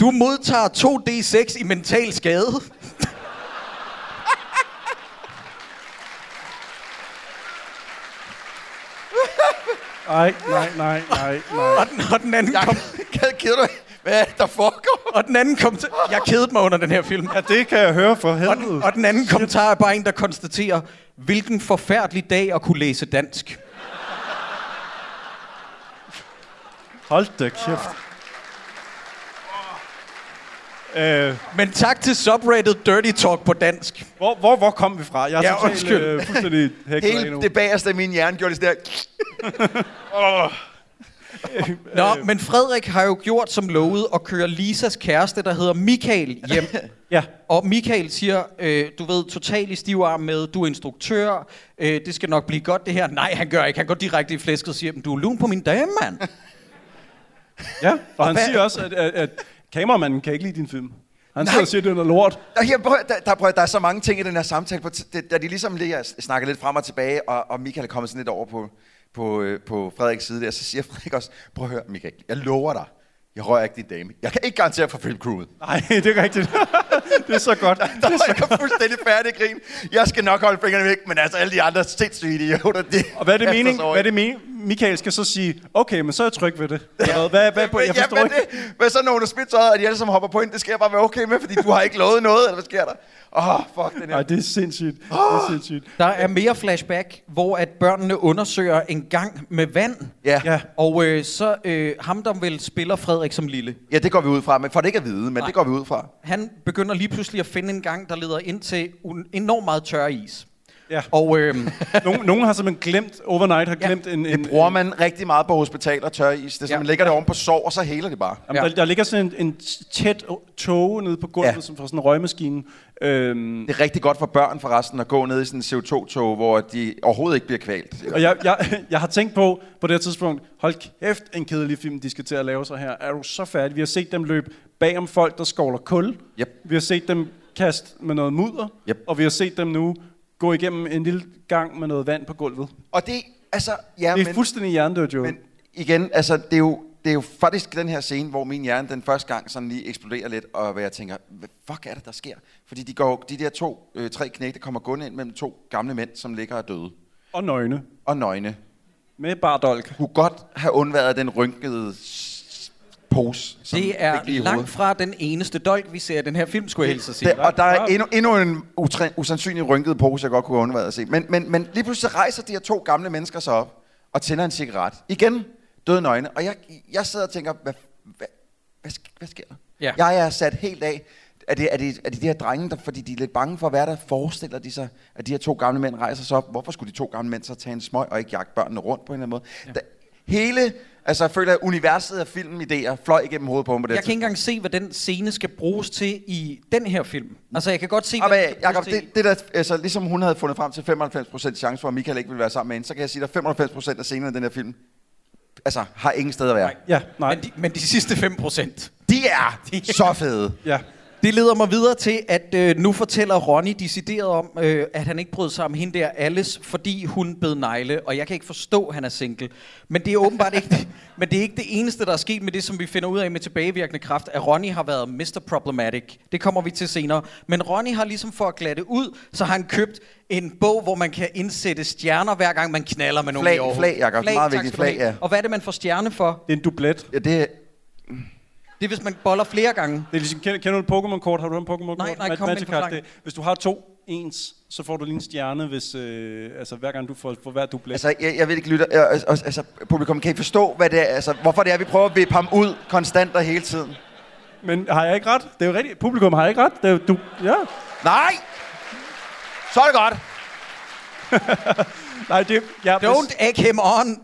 du modtager 2D6 i mental skade. (laughs) Nej, nej, nej, nej, nej. Og den, og den anden kom, Jeg keder du Hvad er det, der foregår? og den anden kom Jeg kedede mig under den her film. Ja, det kan jeg høre for Og, helvede. den- og den anden kommentar er bare en, der konstaterer, hvilken forfærdelig dag at kunne læse dansk. Hold da kæft. Øh, Men tak til subreddit Dirty Talk på dansk. hvor, hvor, hvor kom vi fra? Jeg er Ja, totalt, undskyld. øh, fuldstændig (laughs) hæklet Hele nu. det bagerste af min hjerne gjorde det der. (laughs) (laughs) Nå, men Frederik har jo gjort som lovet at køre Lisas kæreste, der hedder Michael, hjem. Ja. Og Michael siger, øh, du ved, totalt i stiv arm med, du er instruktør, øh, det skal nok blive godt det her. Nej, han gør ikke. Han går direkte i flæsket og siger, "Men du er lun på min dame, mand. ja. Og han hvad- siger også, at, at, at kameramanden kan ikke lide din film. Han sidder og siger, det er lort. Der, her, prøv, der, der, prøv, der er så mange ting i den her samtale, på det, der de ligesom lige har snakket lidt frem og tilbage, og, og Michael er kommet sådan lidt over på, på, øh, på Frederiks side der, så siger Frederik også, prøv at høre Michael, jeg lover dig, jeg rører ikke din dame. Jeg kan ikke garantere for filmcrewet. Nej, (laughs) det er rigtigt. det er så godt. (laughs) Der var jeg fuldstændig færdig grin. Jeg skal nok holde fingrene væk, men altså alle de andre sindssyge idioter, de Og hvad er det (laughs) mening? over Hvad er det mening? Michael skal så sige, okay, men så er jeg tryg ved det. Eller hvad? Hvad, hvad, jeg forstår ja, ikke. men det, hvad så når du spidser at de alle sammen hopper på ind, det skal jeg bare være okay med, fordi du har ikke lovet noget, eller hvad sker der? Åh, oh, fuck den her. Nej, det er sindssygt. Det er sindssygt. Der er mere flashback, hvor at børnene undersøger en gang med vand. Ja. Ja. Og øh, så øh, ham, der vel spiller Frederik som lille, ja, det går vi ud fra, men for det ikke at vide, men Nej. det går vi ud fra. han begynder lige pludselig at finde en gang, der leder ind til enormt meget tør is. Ja. Og øhm, (laughs) Nogen, nogen har simpelthen glemt, overnight har Ja. glemt en... en Det bruger man rigtig meget på hospitaler, tør is. Det ja. Ja. man lægger det oven på sår, og så heler det bare. Jamen, Ja. der, der ligger sådan en, en tæt tåge nede på gulvet, Ja. ja. som fra sådan en røgmaskine. Øhm, Det er rigtig godt for børn forresten at gå ned i sådan en CO2-tog, hvor de overhovedet ikke bliver kvalt. og jeg, jeg, jeg har tænkt på, på det her tidspunkt, hold kæft, en kedelig film, de skal til at lave sig her. Er du så færdig? Vi har set dem løbe bag om folk, der skovler kul. Yep. Vi har set dem kaste med noget mudder. Yep. Og vi har set dem nu gå igennem en lille gang med noget vand på gulvet. Og det, altså, ja, Det er men, fuldstændig hjernedødt, jo. men igen, altså, det er jo, det er jo faktisk den her scene, hvor min hjerne den første gang sådan lige eksploderer lidt, og hvor jeg tænker, hvad fuck er det, der sker? Fordi de, går, de der to, øh, tre knægte kommer gående ind mellem to gamle mænd, som ligger og døde. Og nøgne. Og nøgne. Med bare dolk. Kunne godt have undværet den rynkede pose. det er langt fra den eneste dolk, vi ser i den her film, skulle jeg hilse at sige. Det, og der er endnu, endnu en utræ, usandsynlig rynket pose, jeg godt kunne have undværet at se. Men, men, men lige pludselig rejser de her to gamle mennesker sig op og tænder en cigaret. Igen, døde nøgne. Og jeg, jeg sidder og tænker, hvad, hvad, hvad, hvad sker der? Ja. Jeg er sat helt af. Er det, er, det, er det de her drenge, der, fordi de er lidt bange for, hvad der forestiller de sig, at de her to gamle mænd rejser sig op? Hvorfor skulle de to gamle mænd så tage en smøg og ikke jagte børnene rundt på en eller anden måde? Ja. Da, hele, altså jeg føler, at universet af filmidéer fløj igennem hovedet på mig på det Jeg kan ikke engang se, hvad den scene skal bruges til i den her film. Altså, jeg kan godt se, Og hvad den skal Jacob, det, det der, altså, ligesom hun havde fundet frem til 95% chance for, at Michael ikke ville være sammen med hende, så kan jeg sige, at 95% af scenerne i den her film, altså, har ingen sted at være. Nej. Ja, nej. Men de, men de sidste 5 procent. (laughs) De er så fede. Ja. Det leder mig videre til, at øh, nu fortæller Ronny decideret om, øh, at han ikke brød sig om hende der Alice, fordi hun bed negle, og jeg kan ikke forstå, at han er single. Men det er åbenbart ikke, (laughs) men det er ikke det eneste, der er sket med det, som vi finder ud af med tilbagevirkende kraft, at Ronny har været Mr. Problematic. Det kommer vi til senere. Men Ronny har ligesom for at glatte ud, så har han købt en bog, hvor man kan indsætte stjerner, hver gang man knaller med nogen Flag, i overhovedet. flag, Jacob. Meget tak vigtigt, flag, ja. Og hvad er det, man får stjerne for? Det er en dublet. Ja, det, Det er, hvis man boller flere gange. Det er ligesom, kender, kender du et Pokémon-kort? Har du et Pokémon-kort? Nej, nej, kom med en Magic forklaring. det, Hvis du har to ens, så får du lige en stjerne, hvis, øh, altså, hver gang du får, får hver dublet. altså, jeg, jeg vil ikke lytte. Jeg, altså, altså, publikum, kan I forstå, hvad det er? Altså, hvorfor det er, vi prøver at vippe ham ud konstant og hele tiden? Men har jeg ikke ret? Det er jo rigtigt. Publikum har ikke ret. Det er jo, du, ja. Nej! Så er det godt. (laughs) Nej, det, ja, hvis- Don't egg him on.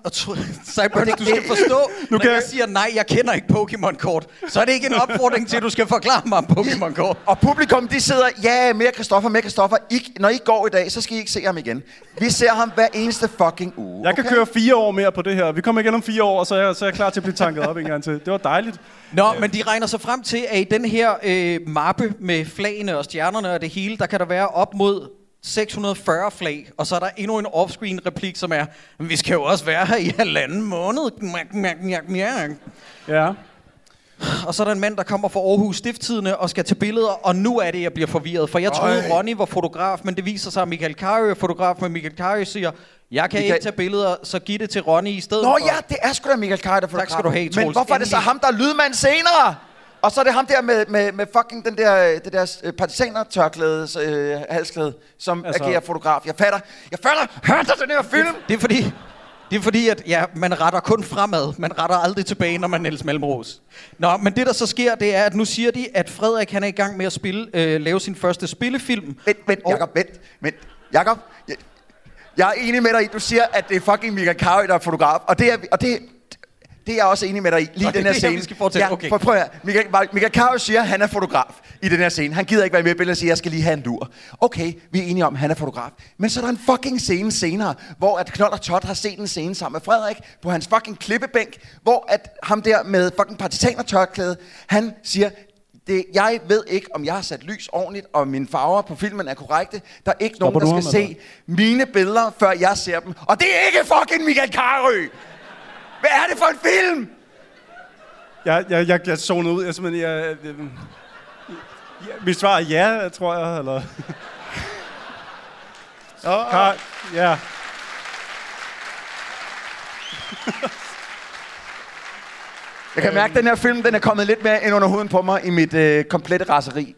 Cyburns, du skal forstå, Nu når kan jeg jeg- siger nej, jeg kender ikke Pokémon-kort, så er det ikke en opfordring til, at du skal forklare mig om Pokémon-kort. Og publikum, de sidder, ja, mere Kristoffer, mere Kristoffer. I, når I går i dag, så skal I ikke se ham igen. Vi ser ham hver eneste fucking uge. Jeg kan okay? køre fire år mere på det her. Vi kommer igen om fire år, og så er jeg, så er jeg klar til at blive tanket op en gang til. Det var dejligt. Nå, men de regner sig frem til, at i den her øh, mappe med flagene og stjernerne og det hele, der kan der være op mod 640 flag, og så er der endnu en offscreen replik, som er, vi skal jo også være her i halvanden måned. Ja. Og så er der en mand, der kommer fra Aarhus Stifttidene og skal tage billeder, og nu er det, jeg bliver forvirret. For jeg troede, Øj. Ronny var fotograf, men det viser sig, at Michael Carøe er fotograf, men Michael Carøe siger, jeg kan Michael- ikke tage billeder, så giv det til Ronny i stedet Nå for. ja, det er sgu da Michael Kaj, der får Tak skal du have, Men hvorfor er det så ham, der er lydmand senere? Og så er det ham der med, med, med fucking den der, øh, det der øh, partisaner-tørklæde, øh, halsklæde, som altså, agerer fotograf. Jeg fatter, jeg fatter, (laughs) hørte den her film? Det er fordi, det er fordi, at ja, man retter kun fremad. Man retter aldrig tilbage, når man Niels Malmros. Nå, men det der så sker, det er, at nu siger de, at Frederik han er i gang med at spille, øh, lave sin første spillefilm. Vent, vent, Og- Jacob, vent, vent. Jacob, jeg, jeg er enig med dig i, du siger, at det er fucking Michael Carøe, der er fotograf. Og det er, og det, det er jeg også enig med dig i, lige Nå, i den det her (laughs) er her, scene. vi skal fortælle. Ja, Okay. for, prøv at. Michael, Michael Carøe siger, at han er fotograf i den her scene. Han gider ikke være med i billedet og siger, at jeg skal lige have en lur. Okay, vi er enige om, at han er fotograf. Men så er der en fucking scene senere, hvor at Knold og Todd har set en scene sammen med Frederik på hans fucking klippebænk, hvor at ham der med fucking partisaner han siger, det, jeg ved ikke, om jeg har sat lys ordentligt, og mine farver på filmen er korrekte. Der er ikke Stopper nogen, der skal se mine billeder, før jeg ser dem. Og det er ikke fucking Michael Carøe! Hvad er det for en film? Jeg, jeg, jeg, jeg zonede ud. Jeg, simpelthen, jeg, jeg, jeg, mit svar er ja, tror jeg. Eller... Kar, ja. Jeg kan mærke, at den her film den er kommet lidt mere ind under huden på mig i mit øh, komplette raseri.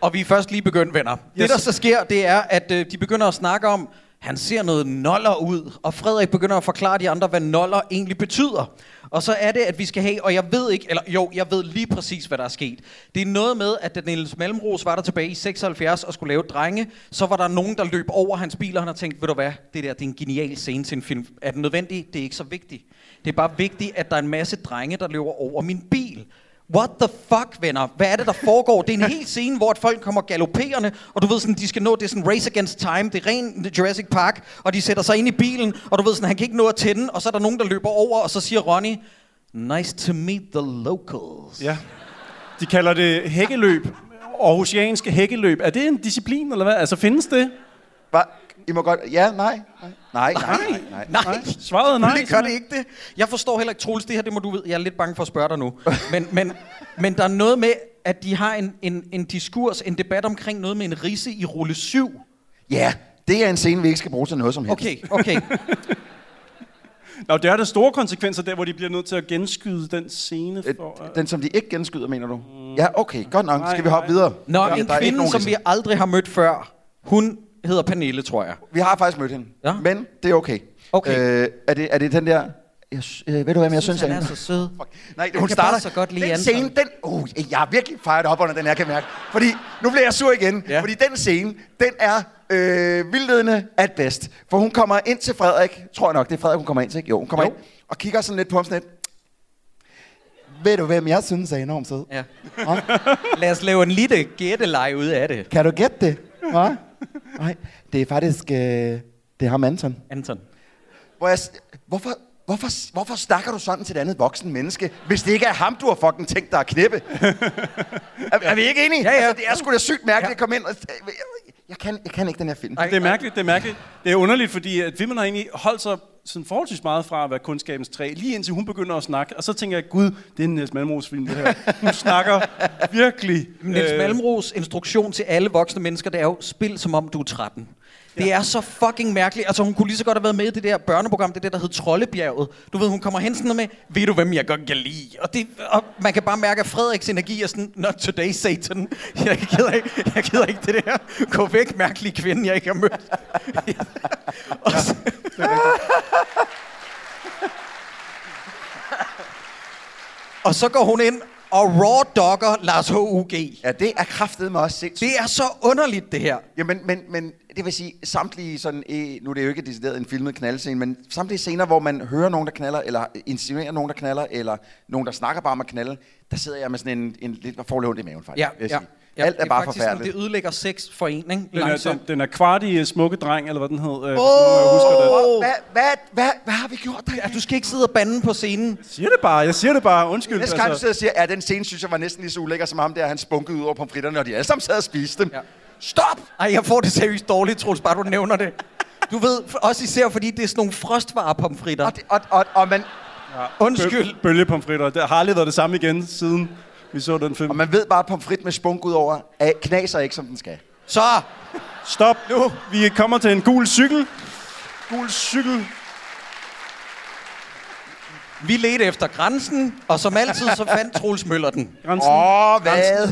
Og vi er først lige begyndt, venner. Yes. Det, der så sker, det er, at øh, de begynder at snakke om, han ser noget noller ud, og Frederik begynder at forklare de andre, hvad noller egentlig betyder. Og så er det, at vi skal have, og jeg ved ikke, eller jo, jeg ved lige præcis, hvad der er sket. Det er noget med, at da Niels Malmros var der tilbage i 76 og skulle lave drenge, så var der nogen, der løb over hans bil, og han har tænkt, ved du hvad, det der, det er en genial scene til en film. Er den nødvendig? Det er ikke så vigtigt. Det er bare vigtigt, at der er en masse drenge, der løber over min bil. What the fuck, venner? Hvad er det, der foregår? Det er en hel scene, hvor folk kommer galopperende, og du ved sådan, de skal nå, det er sådan race against time, det er ren Jurassic Park, og de sætter sig ind i bilen, og du ved sådan, han kan ikke nå at tænde, og så er der nogen, der løber over, og så siger Ronnie, nice to meet the locals. Ja. De kalder det hækkeløb. Aarhusianske hækkeløb. Er det en disciplin, eller hvad? Altså, findes det? Hva? I må godt... Ja, nej. Nej, nej, nej. nej, nej. Nej, Svaret er nej. (laughs) det gør det ikke det. Jeg forstår heller ikke, Troels, det her, det må du vide. Jeg er lidt bange for at spørge dig nu. Men, men, men der er noget med, at de har en, en, en diskurs, en debat omkring noget med en risse i rulle 7. Ja, det er en scene, vi ikke skal bruge til noget som helst. Okay, okay. Nå, det er der store konsekvenser der, hvor de bliver nødt til at genskyde den scene Øh, for... Den, som de ikke genskyder, mener du? Ja, okay, godt nok. Skal vi hoppe videre? Nå, ja, en er kvinde, som vi aldrig har mødt før, hun hedder Pernille, tror jeg. Vi har faktisk mødt hende, Ja. men det er okay. Okay. Øh, er, det, er det den der... Jeg, øh, ved du hvad, men jeg synes, han jeg er så sød. Fuck. Nej, Jeg hun starter... så godt lide den scene, den... Uh, jeg er virkelig fejret op under den her, kan jeg mærke. Fordi nu bliver jeg sur igen. Ja. Ja. Fordi den scene, den er øh, vildledende at bedst. For hun kommer ind til Frederik. Tror jeg nok, det er Frederik, hun kommer ind til. ikke? Jo, hun kommer Jo. ind og kigger sådan lidt på ham sådan lidt. Ved du, hvem jeg synes er enormt sød? Ja. Lad os lave en lille gætteleje ud af det. Kan du gætte det? Hva? Nej, det er faktisk... Øh, det er ham, Anton. Anton. Hvor jeg, hvorfor, hvorfor, hvorfor snakker du sådan til et andet voksen menneske, hvis det ikke er ham, du har fucking tænkt dig at knippe? er, er, vi ikke enige? Ja, ja. Altså, det er sgu da sygt mærkeligt Ja. at komme ind og... Jeg, jeg, kan, jeg kan ikke den her film. Ej. Det er mærkeligt, det er mærkeligt. Det er underligt, fordi at filmen har egentlig holdt sig sådan forholdsvis meget fra at være kundskabens træ, lige indtil hun begynder at snakke. Og så tænker jeg, gud, det er en Niels Malmros film, det her. Hun snakker (laughs) virkelig... Niels øh, Malmros instruktion til alle voksne mennesker, det er jo, spil som om du er 13. Det er så fucking mærkeligt. Altså, hun kunne lige så godt have været med i det der børneprogram, det der, der hed Trollebjerget. Du ved, hun kommer hen sådan noget med, ved du, hvem jeg godt kan lide? Og, det, og man kan bare mærke, at Frederiks energi er sådan, not today, Satan. (laughs) Jeg gider ikke, jeg gider ikke det der. Gå væk, mærkelige kvinde, jeg ikke har mødt. (laughs) og, så, (laughs) og så går hun ind og raw dogger Lars H.U.G. Ja, det er kraftet mig også sindssygt. Det er så underligt, det her. Jamen, men, men det vil sige, samtlige sådan, nu er det jo ikke decideret en filmet knaldscene, men samtlige scener, hvor man hører nogen, der knaller, eller insinuerer nogen, der knaller, eller nogen, der snakker bare om at knalde, der sidder jeg med sådan en, en lidt forløb i maven, faktisk. Ja, ja. sige. Ja Alt er det bare faktisk forfærdeligt. Sådan, det ødelægger sex for en, ikke? Den er, den, den er kvart i uh, Smukke Dreng, eller hvad den hed. Øh, oh! jeg husker det. Hvad, hvad, hvad, hvad har vi gjort der? Ja, du skal ikke sidde og bande på scenen. Jeg siger det bare, jeg siger det bare. Undskyld. Næste gang du sidder og siger, at den scene synes jeg var næsten lige så ulækker som ham der, han spunkede ud over pomfritterne, og de alle sammen sad og spiste dem. Ja. Stop! Ej, jeg får det seriøst dårligt, Troels, bare du nævner det. Du ved, også især fordi det er sådan nogle frostvarepomfritter. Og, det, og, og, og, man, Undskyld. Bø- bølgepomfritter. Det har aldrig været det samme igen, siden vi så den film. og man ved bare, at pomfrit med spunk ud over, er, knaser ikke, som den skal. Så, Stop nu. Vi kommer til en gul cykel. Gul cykel. vi ledte efter grænsen, og som altid, så fandt Troels Møller den. Grænsen. Åh, oh, hvad?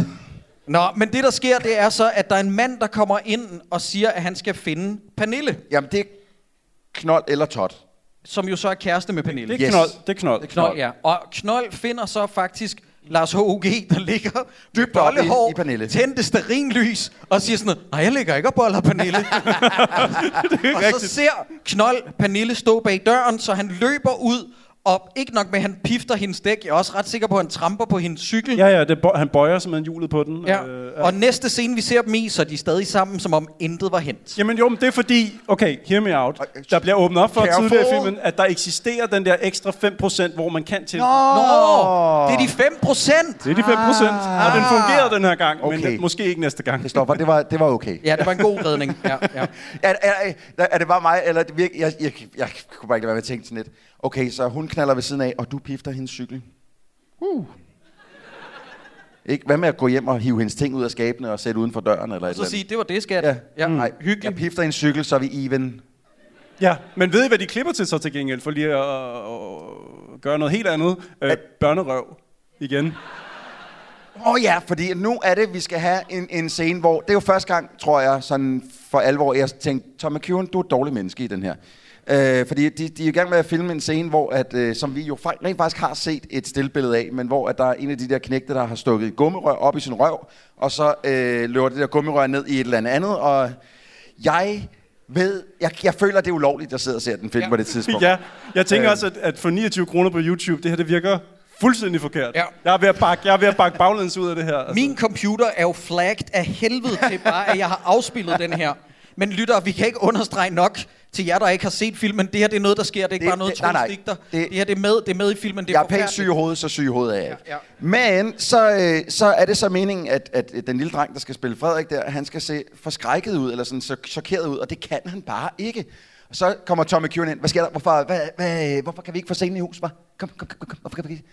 Nå, men det der sker, det er så, at der er en mand, der kommer ind og siger, at han skal finde Pernille, Jamen, det er knold eller tot. som jo så er kæreste med Pernille. Det er Yes. knold. Det er knold. Knold, ja. Og Knold finder så faktisk Lars H.U.G., der ligger i- bollehår, i Pernille. tændte sterinlys, og siger sådan nej, jeg ligger ikke og boller Pernille. (laughs) og så ser Knold Pernille stå bag døren, så han løber ud, og ikke nok med, at han pifter hendes dæk, jeg er også ret sikker på, at han tramper på hendes cykel. Ja, ja, det bø- han bøjer simpelthen hjulet på den. Ja. Øh, Og næste scene, vi ser dem i, så er de stadig sammen, som om intet var hent. Jamen jo, men det er fordi, okay, hear me out. Der bliver åbnet op for Careful. tidligere i filmen, at der eksisterer den der ekstra 5%, hvor man kan til... Nå, det er de 5 procent. Det er de 5%. Ah. Og den fungerer den her gang, okay. Men måske ikke næste gang. Kristoffer, det var, det var okay. Ja, det var en god redning. Ja, ja. (laughs) Er, er, er, er det bare mig, eller er det virkelig, jeg, jeg, jeg, jeg kunne bare ikke lade være med at tænke sådan lidt. Okay, så hun knaller ved siden af, og du pifter hendes cykel. Uh. Ikke? Hvad med at gå hjem og hive hendes ting ud af skabene og sætte uden for døren? Eller et Så sige, det var det, skat. Ja. ja. Mm. Nej, Hyggeligt. jeg pifter hendes cykel, så er vi even. Ja, men ved I, hvad de klipper til så til gengæld? For lige at, at gøre noget helt andet. Øh, børnerøv. Igen. Åh oh, ja, fordi nu er det, vi skal have en, en scene, hvor... Det er jo første gang, tror jeg, sådan for alvor, jeg tænkte, Tom McEwan, du er et dårligt menneske i den her. Øh, fordi de, de er i gang med at filme en scene, hvor at, øh, som vi jo rent faktisk har set et stillbillede af, men hvor at der er en af de der knægte, der har stukket et gummirør op i sin røv, og så øh, løber det der gummirør ned i et eller andet andet, og jeg ved, jeg, jeg føler, det er ulovligt, at jeg sidder og ser den film ja. på det tidspunkt. (laughs) Ja, jeg tænker Øh. også, at, at for 29 kroner på YouTube, det her det virker fuldstændig forkert. Ja. Jeg er ved at bakke, jeg er ved at bakke baglæns ud af det her. Altså. Min computer er jo flagged af helvede til bare, at jeg har afspillet den her. Men lytter, vi kan ikke understrege nok til jer, der ikke har set filmen. Det her det er noget, der sker. Det er ikke Det- bare noget, det- nej, nej. Troels digter. Det- Det her det er, med, det er med i filmen. Det er jeg er pænt syg i hovedet, så syg i hovedet er jeg ikke. Ja, ja. Men så, øh, så er det så meningen, at, at den lille dreng, der skal spille Frederik der, han skal se forskrækket ud, eller sådan chok- chokeret ud, og det kan han bare ikke. Og så kommer Tommy Kieran ind. Hvad sker der? Hvorfor, hvad, hvad, hvorfor kan vi ikke få scenen i hus, hva? Kom, kom, kom, kom. Hvorfor kan vi ikke?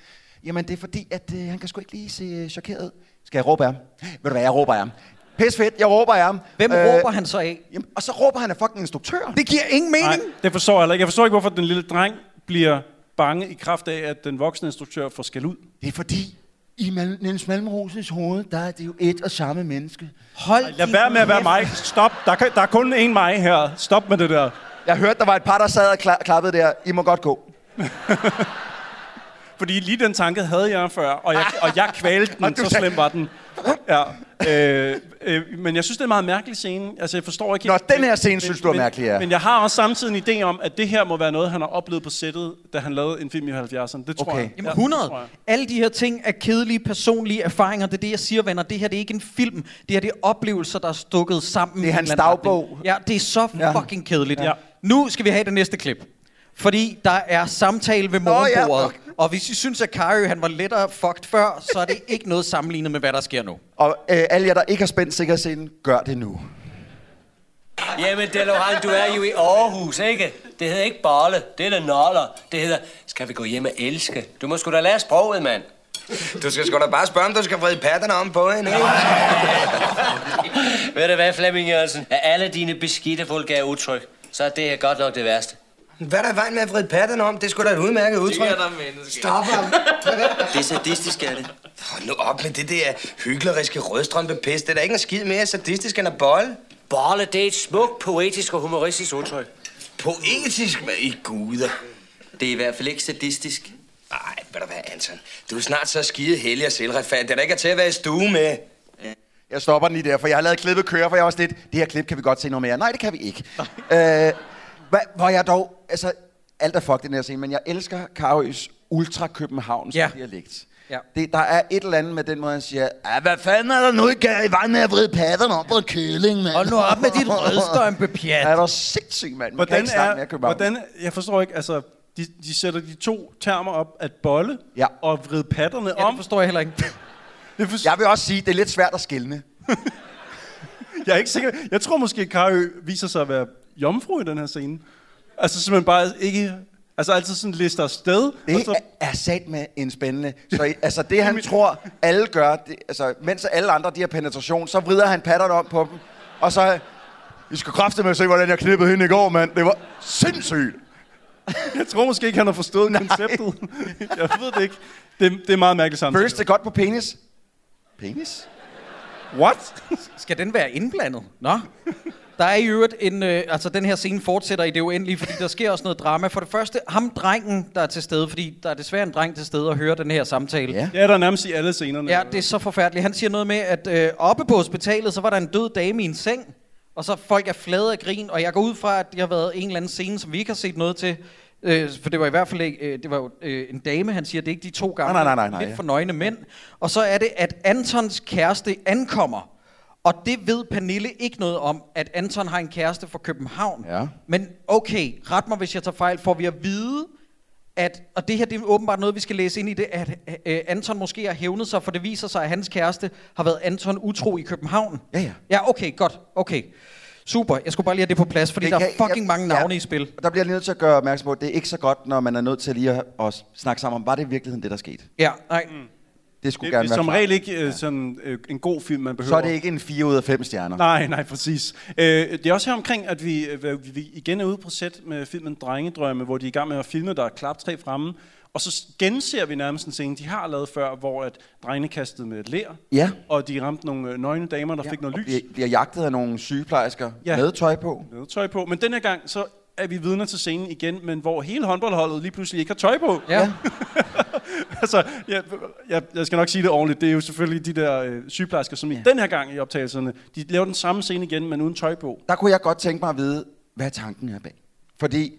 Jamen, det er fordi, at øh, han kan sgu ikke lige se øh, chokeret ud. Skal jeg råbe af ham? Ved du hvad, jeg råber af ham. Pis fedt, jeg råber af ham. Hvem øh, råber han så af? Jamen, og så råber han af fucking instruktøren. Det giver ingen mening. Nej, det forstår jeg heller ikke. Jeg forstår ikke, hvorfor den lille dreng bliver bange i kraft af, at den voksne instruktør får skæld ud. Det er fordi, i Mal- Niels Malmroses hoved, der er det jo et og samme menneske. Hold Lad din være med at være mig. Stop. Der, kan, der er kun én mig her. Stop med det der. Jeg hørte, der var et par, der sad og kla- klappede der. I må godt gå. (laughs) Fordi lige den tanke havde jeg før, og jeg, og jeg kvalte den, så slem var den. Ja. Øh, øh, men jeg synes, det er en meget mærkelig scene. Altså, jeg forstår ikke... Nå, den her scene synes du er men, mærkelig, ja. Men jeg har også samtidig en idé om, at det her må være noget, han har oplevet på sættet, da han lavede en film i 70'erne. Det tror Okay. jeg. Jamen Ja, 100. det tror jeg. Alle de her ting er kedelige personlige erfaringer. Det er det, jeg siger, venner. Det her det er ikke en film. Det her det er oplevelser, der er stukket sammen. Det er hans dagbog. Ja, det er så Ja. fucking kedeligt. Ja. Nu skal vi have det næste klip. Fordi der er samtale ved ja, morgenbordet. fuck. Og hvis I synes, at Kario han var lettere fucked før, så er det ikke noget sammenlignet med, hvad der sker nu. Og øh, alle jer, der ikke har spændt sikkerhedsscenen, gør det nu. Jamen, Delohan, du er jo i Aarhus, ikke? Det hedder ikke bolle, det hedder noller. Det hedder, skal vi gå hjem og elske? Du må sgu da lære sproget, mand. Du skal sgu da bare spørge, om du skal vride patterne om på hende, ikke? Ved du hvad, Flemming Jørgensen? Af alle dine beskidte vulgære udtryk, så er det her godt nok det værste. Hvad er der i vejen med at vride patterne om? Det er sgu da et udmærket udtryk. Stop ham. (laughs) Det er sadistisk, er det. Hold nu op med det der hykleriske rødstrømpe pis. Det er da ikke en skid mere sadistisk end at bolle. Bolle, det er et smukt, poetisk og humoristisk udtryk. Poetisk, hvad i guder. Det er i hvert fald ikke sadistisk. Nej, ved du hvad, Anton? Du er snart så skide heldig og selvretfærdig. Det er da ikke til at være i stue med. Jeg stopper den lige der, for jeg har lavet klippet køre, for jeg var også lidt, det her klip kan vi godt se noget mere. Nej, det kan vi ikke. øh, hvad, hvor jeg dog, altså, alt er fuck den her scene, men jeg elsker Karøs ultra københavns Ja. dialekt. Ja. Det, der er et eller andet med den måde, han siger, "Ah, hvad fanden er der nu ikke i vejen med at vride patterne om på en køling, mand? Hold nu op med dit (laughs) rødstrømpe pjat. Er du sindssyg, mand? Man kan Hvordan ikke snakke er, mere København. hvordan, jeg forstår ikke, altså, de, de sætter de to termer op, at bolle Ja. og vride patterne Ja, om. det forstår jeg heller ikke. Det for, Jeg vil også sige, det er lidt svært at skille. (laughs) jeg er ikke sikker. Jeg tror måske, at Karø viser sig at være jomfru i den her scene. Altså simpelthen bare ikke... Altså altid sådan lister afsted. og Det så, er, sat med en spændende. Så i- altså det han tror, alle gør, det, altså mens alle andre de har penetration, så vrider han patterne om på dem. Og så, vi skal kræfte med at se, hvordan jeg knippede hende i går, mand. Det var sindssygt. jeg tror måske ikke, han har forstået konceptet. jeg ved det ikke. Det, det er meget mærkeligt samtidig. Føles det godt på penis? Penis? What? Skal den være indblandet? Nå. Der er i øvrigt en... Øh, altså, den her scene fortsætter i det uendelige, fordi der sker også noget drama. For det første, ham drengen, der er til stede, fordi der er desværre en dreng til stede og hører den her samtale. Ja. Ja, der er nærmest i alle scenerne. Ja, det er så forfærdeligt. Han siger noget med, at øh, oppe på hospitalet, så var der en død dame i en seng, og så folk er flade af grin, og jeg går ud fra, at det har været en eller anden scene, som vi ikke har set noget til. Øh, for det var i hvert fald ikke, øh, det var jo øh, en dame, han siger, det er ikke de to gamle, Nej, nej, nej, nej, lidt for nøgne mænd. Og så er det, at Antons kæreste ankommer, og det ved Pernille ikke noget om, at Anton har en kæreste fra København. Ja. Men okay, ret mig, hvis jeg tager fejl, får vi at vide, at, og det her det er åbenbart noget, vi skal læse ind i det, at øh, Anton måske har hævnet sig, for det viser sig, at hans kæreste har været Anton utro i København. Ja, ja. Ja, okay, godt, okay. Super, jeg skulle bare lige have det på plads, fordi Det der kan- er fucking mange navne i spil. Der bliver jeg nødt til at gøre opmærksom på, at det er ikke så godt, når man er nødt til lige at, at snakke sammen om, var det i virkeligheden det, der skete? Ja, nej. Mm. Det skulle Det, det gerne er være som regel ikke øh, sådan øh, en god film, man behøver. Så er det ikke en 4 ud af 5 stjerner. Nej, nej, præcis. Øh, det er også her omkring, at vi, øh, vi igen er ude på sæt med filmen Drengedrømme, hvor de er i gang med at filme, der er klaptræ fremme. Og så genser vi nærmest en scene, de har lavet før, hvor at drengene kastede med et lær, Ja. og de ramte nogle øh, nøgne damer, der fik noget Og lys. bliver, bliver jagtet af nogle sygeplejersker Ja. med tøj på. Noget tøj på. Men den her gang, så er vi vidner til scenen igen, men hvor hele håndboldholdet lige pludselig ikke har tøj på. Ja. (laughs) altså, jeg, jeg, jeg skal nok sige det ordentligt. Det er jo selvfølgelig de der øh, sygeplejersker, som ja. i den her gang i optagelserne, de laver den samme scene igen, men uden tøj på. Der kunne jeg godt tænke mig at vide, hvad tanken er bag. Fordi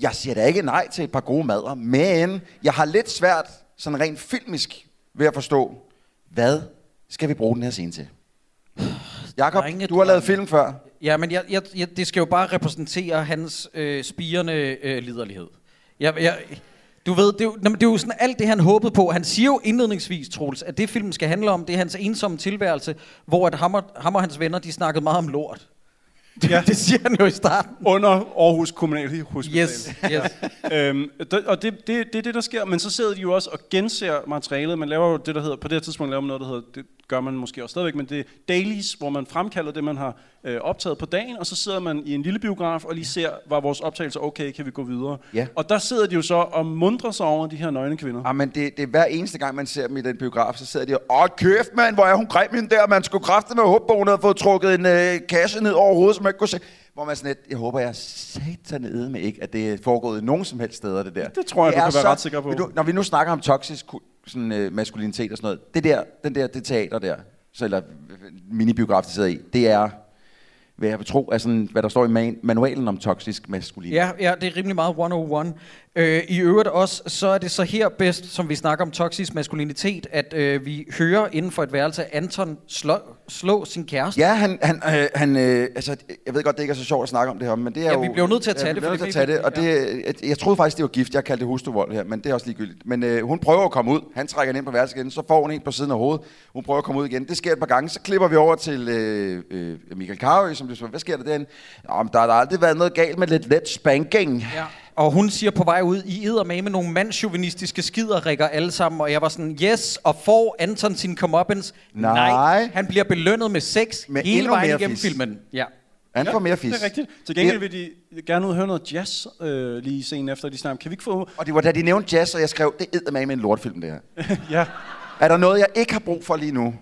jeg siger da ikke nej til et par gode madder, men jeg har lidt svært, sådan rent filmisk, ved at forstå, hvad skal vi bruge den her scene til? Jakob, du har lavet film før. Ja, men jeg, jeg, jeg, det skal jo bare repræsentere hans øh, spirende øh, liderlighed. Jeg, jeg, du ved, det er, jo, det er jo sådan alt det, han håbede på. Han siger jo indledningsvis, Troels, at det filmen skal handle om, det er hans ensomme tilværelse, hvor at ham, og, ham og hans venner, de snakkede meget om lort. Ja. Det siger han jo i starten. Under Aarhus Kommunale Hospital. Yes, yes. øhm, det, og det, det, det er det, der sker. Men så sidder de jo også og genser materialet. Man laver jo det, der hedder, på det her tidspunkt laver man noget, der hedder, det gør man måske også stadigvæk, men det er dailies, hvor man fremkalder det, man har øh, optaget på dagen, og så sidder man i en lille biograf og lige ser, var vores optagelse okay, kan vi gå videre? Ja. Og der sidder de jo så og mundrer sig over de her nøgne kvinder. Ah, men det, det er hver eneste gang, man ser dem i den biograf, så sidder de og, åh kæft mand, hvor er hun grim hende der, man skulle kræfte med håbe, hun havde fået trukket en øh, kasse ned over hovedet, som man ikke kunne se. Hvor man sådan lidt, jeg håber, jeg satan med ikke, at det er foregået nogen som helst steder, det der. Det tror jeg, du er kan være ret sikker på. Du, når vi nu snakker om toksisk sådan, øh, maskulinitet og sådan noget, det der, den der, det teater der, så, eller øh, minibiograf, de sidder i, det er, hvad jeg vil tro, er sådan, hvad der står i man, manualen om toksisk maskulinitet. Ja, ja, det er rimelig meget 101. Øh, I øvrigt også, så er det så her bedst, som vi snakker om toksisk maskulinitet, at øh, vi hører inden for et værelse Anton slå, slå sin kæreste. Ja, han, han, øh, han øh, altså, jeg ved godt, det ikke er så sjovt at snakke om det her, men det er Ja, jo... vi bliver nødt til at tage ja, det, vi bliver nødt til at tage det, og det, jeg, jeg troede faktisk, det var gift. Jeg kaldte det hustruvold her, men det er også ligegyldigt. Men øh, hun prøver at komme ud. Han trækker hende ind på værelset igen, så får hun en på siden af hovedet. Hun prøver at komme ud igen. Det sker et par gange. Så klipper vi over til øh, øh, Michael Carøe, som så, hvad sker der derinde? Nå, men der har aldrig været noget galt med lidt let spanking. Ja. Og hun siger på vej ud, I æder med med nogle mandsjuvenistiske skiderikker alle sammen, og jeg var sådan, yes, og får Anton sin comeuppance? Nej. Han bliver belønnet med sex Med hele vejen igennem fis. filmen. Ja. Han får mere fis. Det er rigtigt. Til gengæld vil de gerne ud og høre noget jazz øh, lige scenen efter, de snakker. Kan vi ikke få... Og det var da de nævnte jazz, og jeg skrev, det er med en lortfilm, det her. (laughs) ja. Er der noget, jeg ikke har brug for lige nu,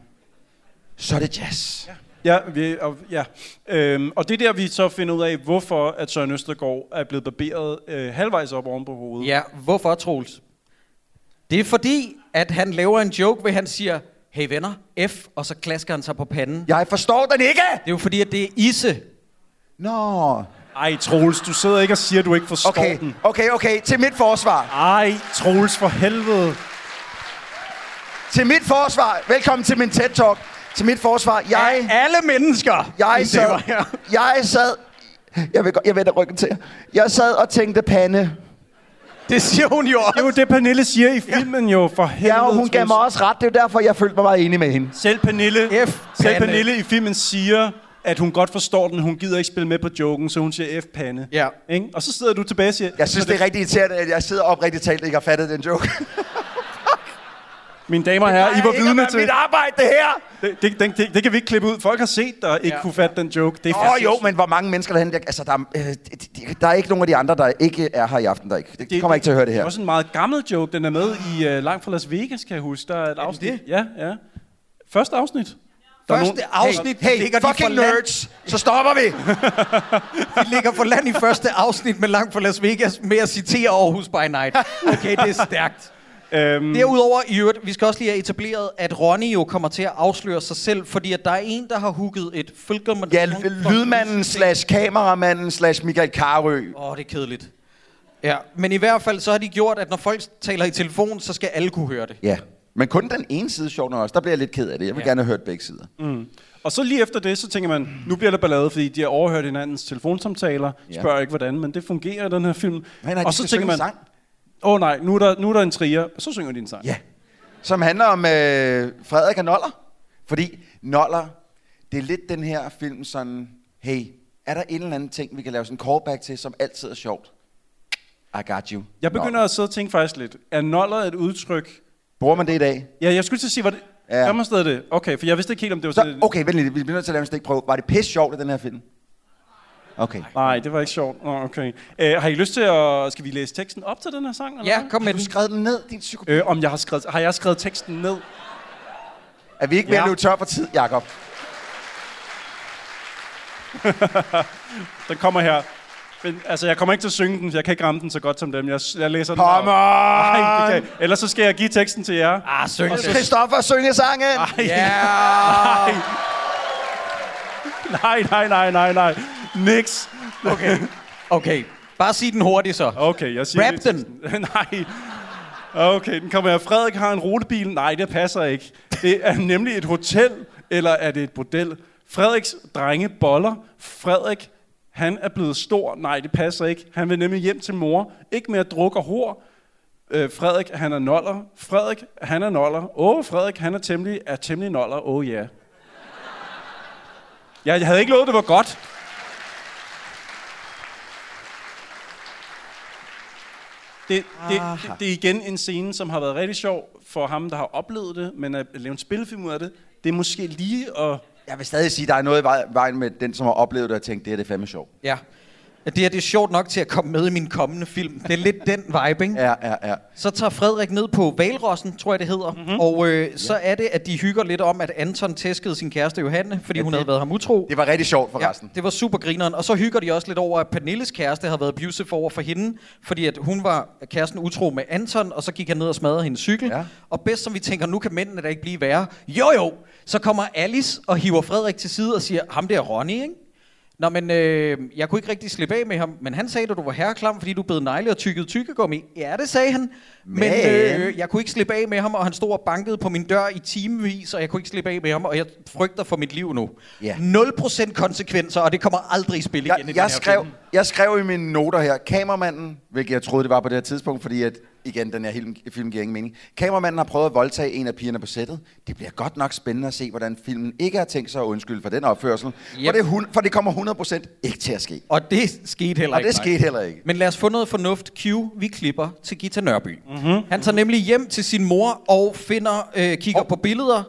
så er det jazz. Ja. Ja, vi, og, ja. Øhm, og det er der, vi så finder ud af, hvorfor at Søren Østergaard er blevet barberet øh, halvvejs op oven på hovedet. Ja, hvorfor, Troels? Det er fordi, at han laver en joke, hvor han siger, hey venner, F, og så klasker han sig på panden. Jeg forstår den ikke! Det er jo fordi, at det er Isse. Nå. Ej, Troels, du sidder ikke og siger, at du ikke forstår Okay, den. okay, okay. Til mit forsvar. Ej, Troels, for helvede. Til mit forsvar. Velkommen til min TED-talk. Til mit forsvar. Jeg, Alle mennesker! jeg Det sad... var her. Jeg sad... Jeg vil, jeg vender ryggen til jer. Jeg sad og tænkte pande. Det siger hun jo også. Det er jo det, Pernille siger i filmen jo, for helvede. Ja, og hun gav mig også ret. Det er jo derfor, jeg følte mig meget enig med hende. Selv Pernille, F. selv. Pernille i filmen siger, at hun godt forstår den, hun gider ikke spille med på joken, så hun siger F-pande. Ja. Ikke? Og så sidder du tilbage og siger... Jeg synes, det er rigtig irriterende, at jeg sidder oprigtigt talt ikke har fattet den joke. (laughs) Mine damer og herrer, I var vidne til... mit arbejde, det her! Det, det, det, det, det kan vi ikke klippe ud. Folk har set dig ikke Ja. kunne fatte den joke. Det er Åh oh, jo, men hvor mange mennesker derhen? Der, altså, der, er, øh, de- der er ikke nogen af de andre, der ikke er her i aften. Der ikke. Det, de kommer ikke til at høre det Det her. er også en meget gammel joke. Den er med i uh, Langt fra Las Vegas, kan jeg huske. Der er et afsnit. det? Ja, ja. Første afsnit. Der er Første afsnit Hey, ligger de for fucking land. nerds! Så stopper vi! (laughs) De ligger for land i første afsnit med langt fra Las Vegas med at citere Aarhus by Night. Okay, det er stærkt. Øhm, Derudover, i øvrigt, vi skal også lige have etableret, at Ronny jo kommer til at afsløre sig selv, fordi at der er en, der har hooket et fulgum... Ja, lydmanden slash kameramanden slash Michael Karø. Åh, oh, det er kedeligt. Ja, men i hvert fald så har de gjort, at når folk taler i telefon, så skal alle kunne høre det. Ja, men kun den ene side, sjovt nok også. Der bliver jeg lidt ked af det. Jeg vil Ja. gerne have hørt begge sider. Mm. Og så lige efter det, så tænker man, nu bliver der ballade, fordi de har overhørt hinandens telefonsamtaler. Ja. Spørger ikke, hvordan, men det fungerer i den her film. Nej, nej, og så skal tænker man, sang. Åh oh, nej, nu er, der, nu er der en trier, så synger de en sang. Ja. Som handler om øh, Frederik og Noller. Fordi Noller, det er lidt den her film sådan, hey, er der en eller anden ting, vi kan lave sådan en callback til, som altid er sjovt? I got you. Jeg begynder at sidde og tænke faktisk lidt, er noller et udtryk? Bruger man det i dag? Ja, jeg skulle til at sige, var det... Ja. Gør man stadig det? Okay, for jeg vidste ikke helt, om det var sådan... Så, okay, vent lidt. Vi bliver nødt til at lave en stikprøve. Var det pisse sjovt i den her film? Okay. Nej, det var ikke sjovt. Nå, okay. Øh, har I lyst til at... Skal vi læse teksten op til den her sang? Eller Ja, hvad? kom med Har du den. skrevet den ned, din psykopat? Øh, om jeg har skrevet... Har jeg skrevet teksten ned? Er vi ikke ved at Ja. løbe tør for tid, Jakob? (laughs) Den kommer her. Men, altså, jeg kommer ikke til at synge den, for jeg kan ikke ramme den så godt som dem. Jeg, jeg læser den. Come bare. Nej, det kan jeg. Ellers så skal jeg give teksten til jer. Ah, syng det. Christoffer, synge sangen! Ja! (laughs) Nej, nej, nej, nej, nej. Niks. Okay. Okay. Bare sig den hurtigt så. Okay, jeg siger Rap det teksten. (laughs) Nej. Okay, den kommer her. Frederik har en rutebil. Nej, det passer ikke. Det er nemlig et hotel, eller er det et bordel? Frederiks drenge boller. Frederik, han er blevet stor. Nej, det passer ikke. Han vil nemlig hjem til mor. Ikke mere druk og hår. Øh, Frederik, han er noller. Frederik, han er noller. Åh, oh, Frederik, han er temmelig, er temmelig noller. Åh, oh, ja. Yeah. Jeg, jeg havde ikke lovet, det var godt. Det, det, det, det er igen en scene, som har været rigtig sjov for ham, der har oplevet det, men at lave en spillefilm ud af det, det er måske lige at... Jeg vil stadig sige, at der er noget i vej- vejen med den, som har oplevet det og tænkt, det her det er fandme sjovt. Ja. At Det her det er sjovt nok til at komme med i min kommende film. Det er lidt (laughs) den vibe, ikke? Ja, ja, ja. Så tager Frederik ned på Valrossen, tror jeg det hedder. Mm-hmm. Og øh, så er det, at de hygger lidt om, at Anton tæskede sin kæreste Johanne, fordi ja, hun det- havde været ham utro. Det var rigtig sjovt Ja, forresten. det var super grineren. Og så hygger de også lidt over, at Pernilles kæreste havde været abusive over for hende, fordi at hun var kæresten utro med Anton, og så gik han ned og smadrede hendes cykel. Ja. Og bedst som vi tænker, nu kan mændene da ikke blive værre. Jo jo, så kommer Alice og hiver Frederik til side og siger, ham der Ronny, ikke? Nå, men øh, jeg kunne ikke rigtig slippe af med ham, men han sagde, at du var herreklam, fordi du bed negle og tykkede tykkegummi. Ja, det sagde han. Men, Men- øh, jeg kunne ikke slippe af med ham, og han stod og bankede på min dør i timevis, og jeg kunne ikke slippe af med ham, og jeg frygter for mit liv nu. Ja. 0% konsekvenser, og det kommer aldrig i spil igen i Jeg, den jeg, her skrev, film. jeg skrev i mine noter her, kameramanden, hvilket jeg troede, det var på det her tidspunkt, fordi at, igen, den her film, film giver ingen mening. Kameramanden har prøvet at voldtage en af pigerne på sættet. Det bliver godt nok spændende at se, hvordan filmen ikke har tænkt sig at undskylde for den opførsel. Yep. For, det, hun- for det kommer 100% ikke til at ske. Og det skete heller Og ikke. det nej. skete heller ikke. Men lad os få noget fornuft. Q, vi klipper til Gita Nørby. Mm-hmm. Han tager nemlig hjem til sin mor og finder, øh, kigger oh. på billeder.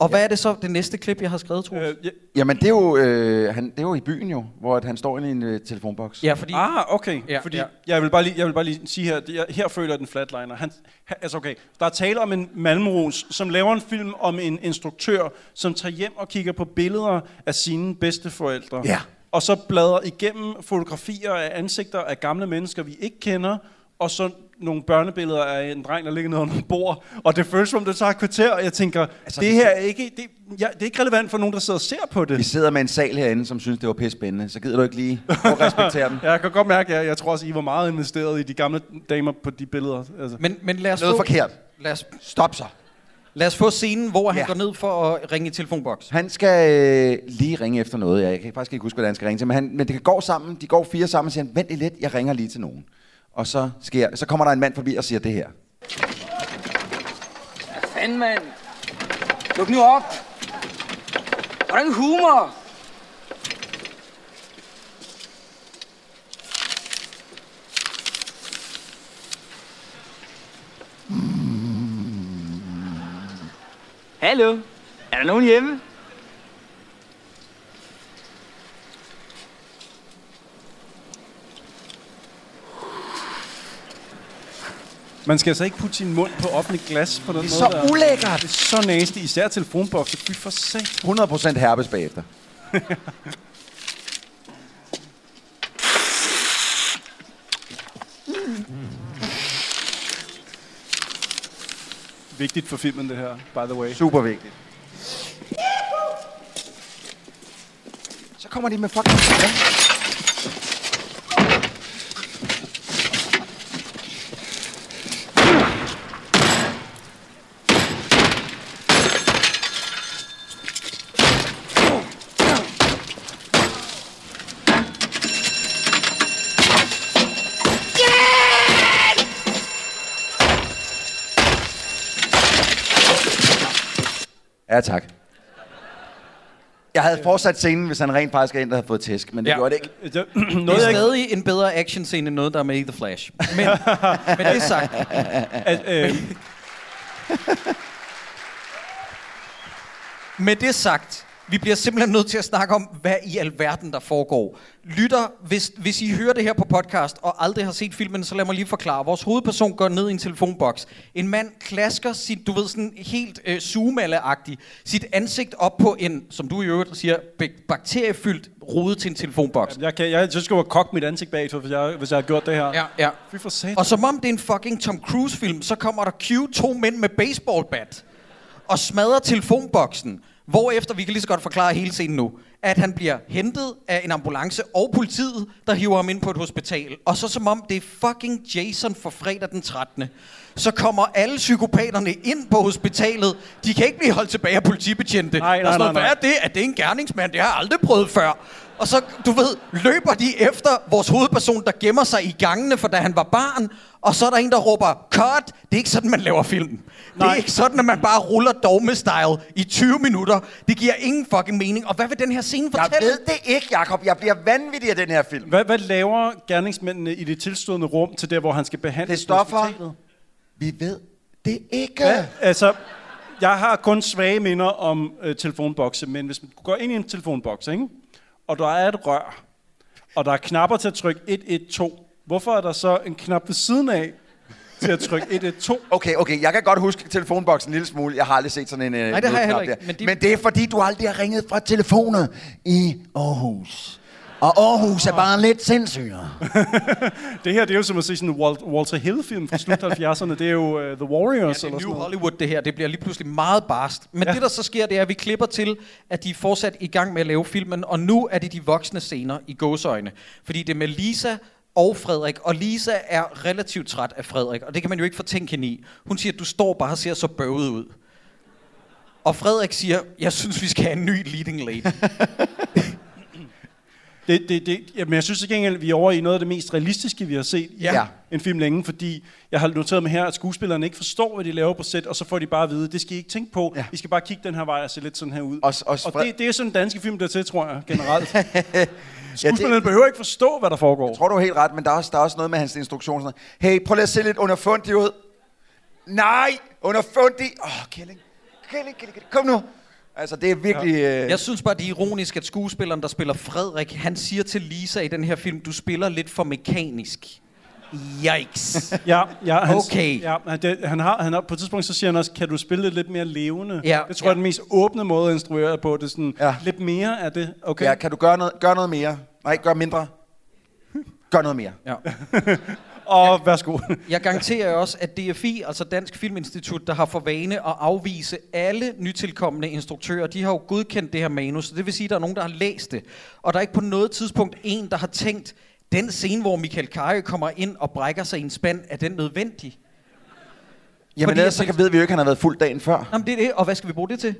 Og hvad er det så, det næste klip, jeg har skrevet, Troels? Øh, ja, Jamen, det er jo, øh, han, det er jo i byen jo, hvor at han står inde i en øh, telefonboks. Ja, fordi... Ah, okay. Ja, fordi ja. Jeg, vil bare lige, jeg vil bare lige sige her, det- jeg, her føler jeg den flatliner. Han, han, altså okay, der er tale om en Malmros, som laver en film om en instruktør, som tager hjem og kigger på billeder af sine bedsteforældre. Ja. Og så bladrer igennem fotografier af ansigter af gamle mennesker, vi ikke kender, og så nogle børnebilleder af en dreng, der ligger nede under et bord. Og det føles som, om det tager et kvarter, og jeg tænker, altså, det her er ikke, det, ja, det er ikke relevant for nogen, der sidder og ser på det. Vi sidder med en sal herinde, som synes, det var pisse spændende. Så gider du ikke lige at respektere dem? (laughs) Ja, jeg kan godt mærke, at jeg, jeg tror også, I var meget investeret i de gamle damer på de billeder. Altså. Men, men lad os Noget få, forkert. Lad os, Stop så. lad os få scenen, hvor han Ja. går ned for at ringe i telefonboks. Han skal øh, lige ringe efter noget. Jeg kan faktisk ikke huske, hvad han skal ringe til. Men, han, men det går sammen. De går fire sammen og siger, han, vent lidt, jeg ringer lige til nogen. Og så, sker, så kommer der en mand forbi og siger det her. Fanden, mand. Luk nu op. Hvordan humor? Hallo? Er der nogen hjemme? Man skal altså ikke putte sin mund på offentlig glas på den Det er måde. så der. ulækkert. Det er så nasty, især telefonbokse. Fy for sat. 100% herpes bagefter. (laughs) Vigtigt for filmen, det her, by the way. Super vigtigt. Så kommer de med fucking... havde fortsat scenen, hvis han rent faktisk er en, der havde fået tæsk, men det Ja. gjorde det ikke. (clears throat) Jeg, Det noget, er ikke... stadig en bedre actionscene end noget, der er med i The Flash. Men (laughs) med det sagt, At, øh, med (laughs) det sagt, Vi bliver simpelthen nødt til at snakke om, hvad i alverden der foregår. Lytter, hvis, hvis I hører det her på podcast og aldrig har set filmen, så lad mig lige forklare. Vores hovedperson går ned i en telefonboks. En mand klasker sit, du ved, sådan helt øh, zoomalle-agtigt, sit ansigt op på en, som du i øvrigt siger, bak- bakteriefyldt rode til en telefonboks. Jeg, kan, jeg jeg skulle kokke mit ansigt bag, hvis jeg, hvis jeg har gjort det her. Ja, ja. Fy for satan. Og som om det er en fucking Tom Cruise-film, så kommer der cute to mænd med baseballbat og smadrer telefonboksen. Hvorefter, vi kan lige så godt forklare hele scenen nu, at han bliver hentet af en ambulance og politiet, der hiver ham ind på et hospital. Og så som om det er fucking Jason for fredag den 13. Så kommer alle psykopaterne ind på hospitalet. De kan ikke blive holdt tilbage af politibetjente. Nej, nej, nej, nej. Hvad er det? At det er en gerningsmand? Det har jeg aldrig prøvet før. Og så, du ved, løber de efter vores hovedperson, der gemmer sig i gangene, for da han var barn. Og så er der en, der råber, cut! Det er ikke sådan, man laver film. Det er Nej. ikke sådan, at man bare ruller dogme-style i 20 minutter. Det giver ingen fucking mening. Og hvad vil den her scene Jeg fortælle? ved det ikke, Jacob. Jeg bliver vanvittig af den her film. Hvad, hvad laver gerningsmændene i det tilstående rum til der, hvor han skal behandles? Det stoffer. på hospitalet? Vi ved det ikke. Hvad? Altså, jeg har kun svage minder om øh, telefonbokse, men hvis man går ind i en telefonboks, ikke? Og der er et rør, og der er knapper til at trykke 112, hvorfor er der så en knap ved siden af til at trykke 112? Okay, okay, jeg kan godt huske telefonboksen en lille smule. Jeg har aldrig set sådan en øh, Nej, det har jeg heller ikke, der. men de- Men det er fordi, du aldrig har ringet fra telefoner i Aarhus. Og Aarhus er bare lidt sindssygere. (laughs) Det her det er jo som at se sådan en Walt, Walter Hill-film fra slut 70'erne. Det er jo uh, The Warriors Ja, eller det er sådan New noget. Hollywood, det her. Det bliver lige pludselig meget barst. Men ja. Det, der så sker, det er, at vi klipper til, at de er fortsat i gang med at lave filmen, og nu er det de voksne scener i gåseøjne. Fordi det er med Lisa og Frederik, og Lisa er relativt træt af Frederik, og det kan man jo ikke fortænke hende i. Hun siger, at du står bare og ser så bøvet ud. Og Frederik siger, jeg synes, vi skal have en ny leading lady. (laughs) Det, det, det, jamen, jeg synes ikke gengæld, at vi er over i noget af det mest realistiske, vi har set i Ja. en film længe, fordi jeg har noteret mig her, at skuespillerne ikke forstår, hvad de laver på sæt, og så får de bare at vide, det skal I ikke tænke på, Ja. ja. I skal bare kigge den her vej og se lidt sådan her ud. Og- og og det, det er sådan en danske film, der til, tror jeg, generelt. (laughs) Ja, Skuespillerne det, behøver ikke forstå, hvad der foregår. jeg tror, du er helt ret, men der er, også, der er også noget med hans instruktion. Sådan, noget. hey, prøv lige at se lidt underfundig ud. Nej, underfundig. Åh, oh. Kælling, Kælling, Kælling. Kom nu. Altså, det er virkelig... Ja. Øh, Jeg synes bare, det er ironisk, at skuespilleren, der spiller Frederik, han siger til Lisa i den her film, du spiller lidt for mekanisk. Yikes. Ja, ja, han, Okay. Ja, det, han har, han har, på et tidspunkt så siger han også, kan du spille det lidt mere levende? Ja, det tror jeg er ja. den mest åbne måde at instruere på. Det er sådan, Ja. ja. lidt mere af det. Okay. ja, kan du gøre noget, gøre noget mere? Nej, gør mindre. Gør noget mere. Ja. (laughs) Og værsgo. (laughs) Jeg garanterer også, at DFI, altså Dansk Filminstitut, der har for vane at afvise alle nytilkommende instruktører, de har jo godkendt det her manus, så det vil sige, at der er nogen, der har læst det. Og der er ikke på noget tidspunkt en, der har tænkt, den scene, hvor Michael Kare kommer ind og brækker sig i en spand, er den nødvendig? Jamen Fordi ellers så jeg kan, ved vi jo ikke, at han har været fuld dagen før. Jamen det er det, og hvad skal vi bruge det til?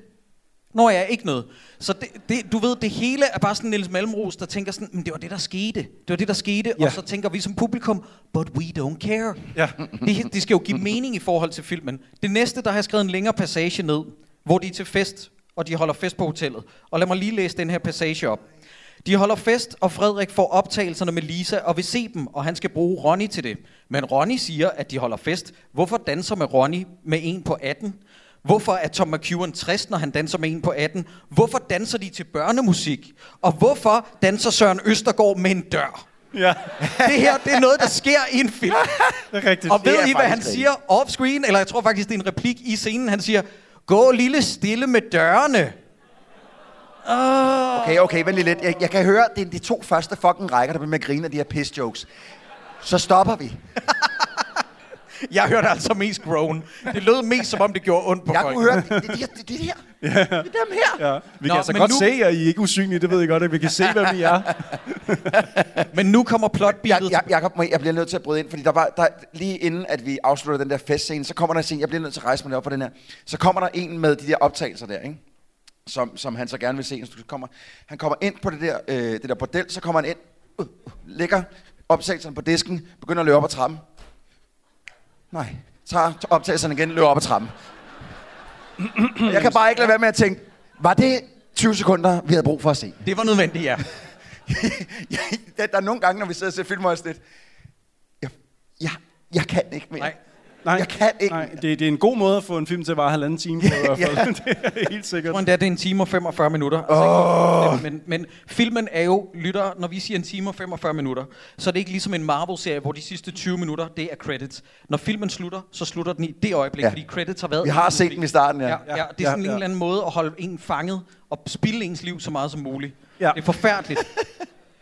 Nå ja, ikke noget. Så det, det, du ved, det hele er bare sådan Niels Malmros, der tænker sådan, men det var det, der skete. Det var det, der skete. Ja. Og så tænker vi som publikum, but we don't care. Ja. Det, det skal jo give mening i forhold til filmen. Det næste, der har jeg skrevet en længere passage ned, hvor de er til fest, og de holder fest på hotellet. Og lad mig lige læse den her passage op. De holder fest, og Frederik får optagelserne med Lisa og vil se dem, og han skal bruge Ronny til det. Men Ronny siger, at de holder fest. Hvorfor danser med Ronny med en på 18? Hvorfor er Tom McEwan 60, når han danser med en på 18? Hvorfor danser de til børnemusik? Og hvorfor danser Søren Østergaard med en dør? ja, Det her, det er noget, der sker i en film. (laughs) det er rigtigt. Og ved er I, hvad han siger off-screen? Eller jeg tror faktisk, det er en replik i scenen. Han siger, gå lille stille med dørene. Okay, okay, vent lige lidt. Jeg, jeg kan høre, det er de to første fucking rækker, der bliver med at grine af de her piss jokes. Så stopper vi. (laughs) Jeg hørte altså mest groan. Det lød mest, som om det gjorde ondt på Jeg folk. kunne høre, det, det, det, det, her. Det er dem her. Ja. Vi Nå, kan altså godt nu- se, at I er ikke usynlige, det ved jeg godt, at vi kan se, hvem I er. (laughs) Men nu kommer Jeg, plotbilledet. jeg, Jacob, må- jeg bliver nødt til at bryde ind, fordi der var, der, lige inden at vi afslutter den der festscene, så kommer der en scene, jeg bliver nødt til at rejse mig op på den her, så kommer der en med de der optagelser der, ikke? Som, som han så gerne vil se. Så kommer, han kommer ind på det der, øh, det der bordel, så kommer han ind, uh, lægger optagelserne på disken, begynder at løbe op ad trappen. Nej, tager optagelserne igen, løber op ad trappen. jeg kan bare ikke lade være med at tænke, var det 20 sekunder, vi havde brug for at se? Det var nødvendigt, ja. (laughs) der, er nogle gange, når vi sidder og ser film, og lidt, jeg, jeg, jeg kan ikke mere. Nej. Nej, Jeg kan ikke. Nej, det, det er en god måde at få en film til at vare halvanden time på i (laughs) hvert fald. (laughs) det er helt sikkert. Jeg tror endda, det er en time og 45 minutter. Altså, oh. men, men filmen er jo, lytter, når vi siger en time og 45 minutter, så er det ikke ligesom en Marvel-serie, hvor de sidste 20 minutter, det er credits. Når filmen slutter, så slutter den i det øjeblik, Ja. ja. fordi credits har været... Vi har set film. dem i starten, ja. Ja, ja, det er sådan Ja, en ja. eller anden måde at holde en fanget og spille ens liv så meget som muligt. Ja. Det er forfærdeligt. (laughs)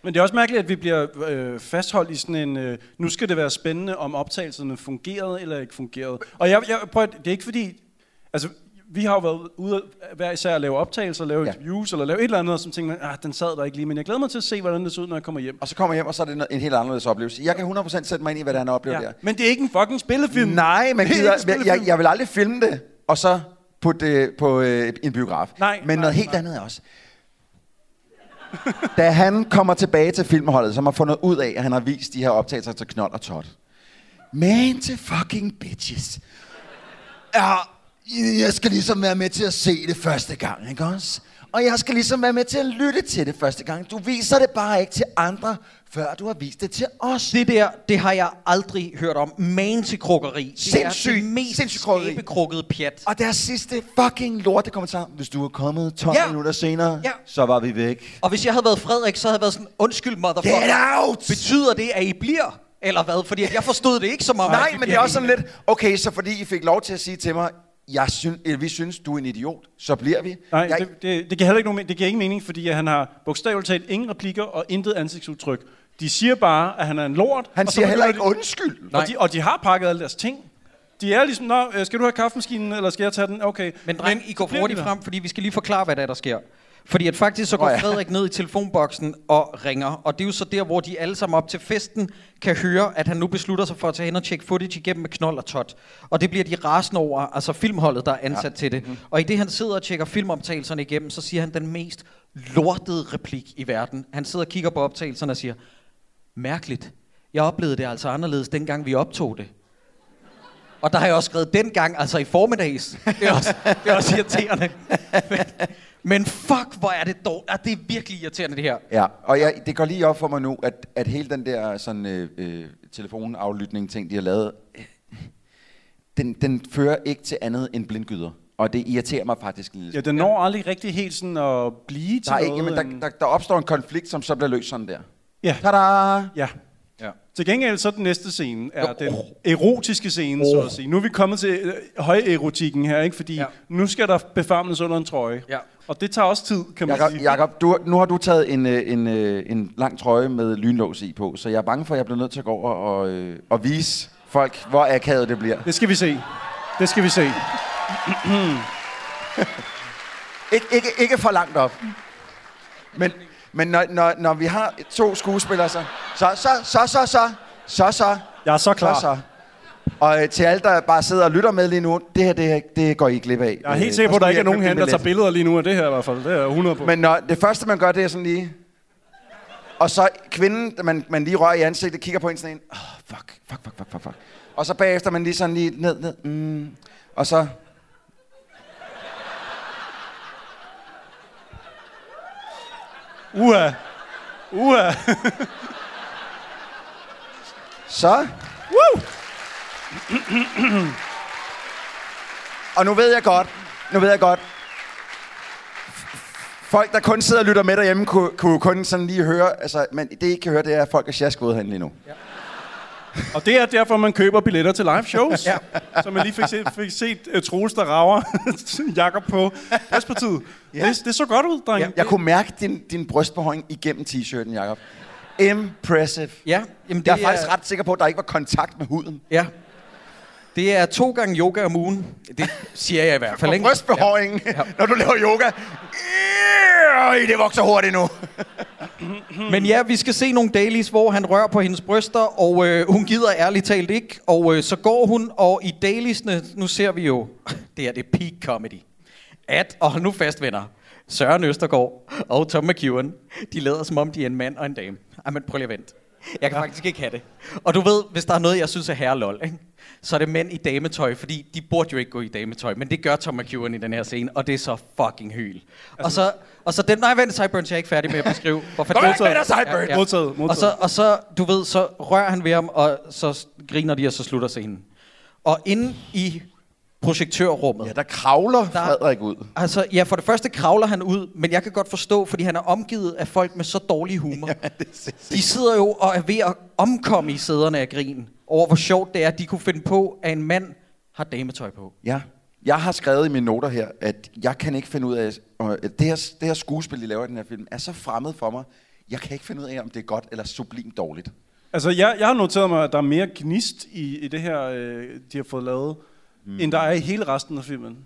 Men det er også mærkeligt, at vi bliver øh, fastholdt i sådan en... Øh, nu skal det være spændende, om optagelserne fungerede eller ikke fungerede. Og jeg, jeg prøver, det er ikke fordi... Altså, vi har jo været ude hver især at lave optagelser, lave Ja. interviews eller lave et eller andet, så tænker man, ah, den sad der ikke lige. Men jeg glæder mig til at se, hvordan det ser ud, når jeg kommer hjem. Og så kommer jeg hjem, og så er det en helt anderledes oplevelse. Jeg kan 100% sætte mig ind i, hvad han oplever Ja. der. Men det er ikke en fucking spillefilm. Nej, er gider, jeg, jeg, jeg vil aldrig filme det, og så putte det på øh, en biograf. Nej, men nej, noget helt nej. andet også. Da han kommer tilbage til filmholdet, som har fundet ud af, at han har vist de her optagelser til Knold og Tot. Man til fucking bitches. Ja, jeg skal ligesom være med til at se det første gang, ikke også? Og jeg skal ligesom være med til at lytte til det første gang. Du viser det bare ikke til andre, før du har vist det til os. Det der, det har jeg aldrig hørt om. Man til krukkeri. Det Sindssygt, er det mest sindssygt krukkeri. pjat. Og deres sidste fucking lorte kommentar. Hvis du var kommet 12 Ja. minutter senere, Ja. så var vi væk. Og hvis jeg havde været Frederik, så havde jeg været sådan, undskyld motherfucker. Get out! Betyder det, at I bliver? Eller hvad? Fordi at jeg forstod det ikke som om... at Nej, men det er også sådan lidt, okay, så fordi I fik lov til at sige til mig, jeg synes, eller vi synes, du er en idiot, så bliver vi. Nej, jeg, det, det, det, giver heller ikke nogen, men- det giver ingen mening, fordi at han har bogstaveligt talt ingen replikker og intet ansigtsudtryk. De siger bare, at han er en lort. han og så siger heller ikke de- undskyld. Og de, og de har pakket alle deres ting. De er ligesom, Nå, øh, skal du have kaffemaskinen, eller skal jeg tage den? Okay. Men dreng, I går hurtigt frem, fordi vi skal lige forklare, hvad der er, der sker. Fordi at faktisk så går Nå ja. Frederik ned i telefonboksen og ringer, og det er jo så der, hvor de alle sammen op til festen kan høre, at han nu beslutter sig for at tage hen og tjekke footage igennem med knold og tot. Og det bliver de rasende over, altså filmholdet, der er ansat ja. til det. Mm. Og i det han sidder og tjekker filmoptagelserne igennem, så siger han den mest lortede replik i verden. Han sidder og kigger på optagelserne og siger, mærkeligt, jeg oplevede det altså anderledes, dengang vi optog det. Og der har jeg også skrevet dengang, altså i formiddags. Det er også, det er også irriterende. (laughs) Men, men fuck, hvor er det dårligt. Ah, det er virkelig irriterende, det her. Ja, og jeg, det går lige op for mig nu, at, at hele den der sådan, øh, øh, telefonaflytning ting, de har lavet, øh, den, den fører ikke til andet end blindgyder. Og det irriterer mig faktisk lidt. Ja, den når aldrig rigtig helt sådan at blive til der, er ikke, noget. jamen, der, der, der opstår en konflikt, som så bliver løst sådan der. Ja. Tada! Ja. Ja. Til gengæld så den næste scene er Jo. den erotiske scene, så at sige. Nu er vi kommet til øh, højerotikken her, ikke? Fordi Ja. nu skal der befamles under en trøje. Ja. Og det tager også tid, kan man Jakob, sige. Jacob du, nu har du taget en, øh, en, øh, en lang trøje med lynlås i på, så jeg er bange for, at jeg bliver nødt til at gå over og, øh, og vise folk, hvor akavet det bliver. Det skal vi se. Det skal vi se. (clears throat) Ik- ikke, ikke for langt op. Men, men når, når, når vi har to skuespillere, så så, så, så, så, så, så, så, Jeg er så klar. så, så. Og øh, til alle, der bare sidder og lytter med lige nu, det her, det, det går I ikke glip af. Jeg er helt Øh, sikker på, at der ikke er nogen herinde, der tager billeder lige nu af det her i hvert fald. Det er jeg 100 på. Men når det første, man gør, det er sådan lige... Og så kvinden, man, man lige rører i ansigtet, kigger på en sådan en... Oh, fuck, fuck, fuck, fuck, fuck, fuck. Og så bagefter man lige sådan lige ned, ned. Mm, og så... Uha. Uha. Så... Woo! Og nu ved jeg godt, nu ved jeg godt, folk, der kun sidder og lytter med derhjemme, kunne, kunne kun sådan lige høre, altså, men det I ikke kan høre, det er, at folk er sjaskede herinde lige nu. Ja. Og det er derfor, man køber billetter til live shows. (laughs) ja. Så man lige fik set, fik set uh, Troels, der rager (laughs) Jakob på Despertiet. Ja. Ja. Det, det så godt ud, dreng. Jeg, jeg kunne mærke din, din brystbehøjning igennem t-shirten, Jacob. Impressive. Ja, jamen det Jeg er faktisk ret sikker på, at der ikke var kontakt med huden. Ja. Det er to gange yoga om ugen. Det siger jeg i hvert fald, Og ikke? brystbehøjningen, ja. når du laver yoga. Øj, det vokser hurtigt nu. Men ja, vi skal se nogle dailies, hvor han rører på hendes bryster, og øh, hun gider ærligt talt ikke. Og øh, så går hun, og i dailiesne, nu ser vi jo, (laughs) det her det er peak comedy. At, og hold nu fast venner, Søren Østergaard og Tom McEwan, de lader som om de er en mand og en dame. Ej, men prøv lige at vente. Jeg kan ja. faktisk ikke have det. Og du ved, hvis der er noget, jeg synes er herrelol, ikke? Så er det mænd i dametøj, fordi de burde jo ikke gå i dametøj, men det gør Tom McEwan i den her scene, og det er så fucking hyl. Altså, og så, og så den, nej, vent, Sideburns, jeg er ikke færdig med at beskrive. Hvorfor Kom igen med dig, Sideburns! Modtaget, modtaget. Og så, og så, du ved, så rører han ved ham, og så griner de, og så slutter scenen. Og inde i projektørrummet... Ja, der kravler Frederik ud. Altså, ja, for det første kravler han ud, men jeg kan godt forstå, fordi han er omgivet af folk med så dårlig humor. (laughs) Ja, de sidder jo og er ved at omkomme i sæderne af grin over, hvor sjovt det er, at de kunne finde på, at en mand har dametøj på. Ja. Jeg har skrevet i mine noter her, at jeg kan ikke finde ud af, og det her, det her skuespil, de laver i den her film, er så fremmed for mig. Jeg kan ikke finde ud af, om det er godt eller sublimt dårligt. Altså, jeg, jeg har noteret mig, at der er mere gnist i, i det her, øh, de har fået lavet, mm. end der er i hele resten af filmen.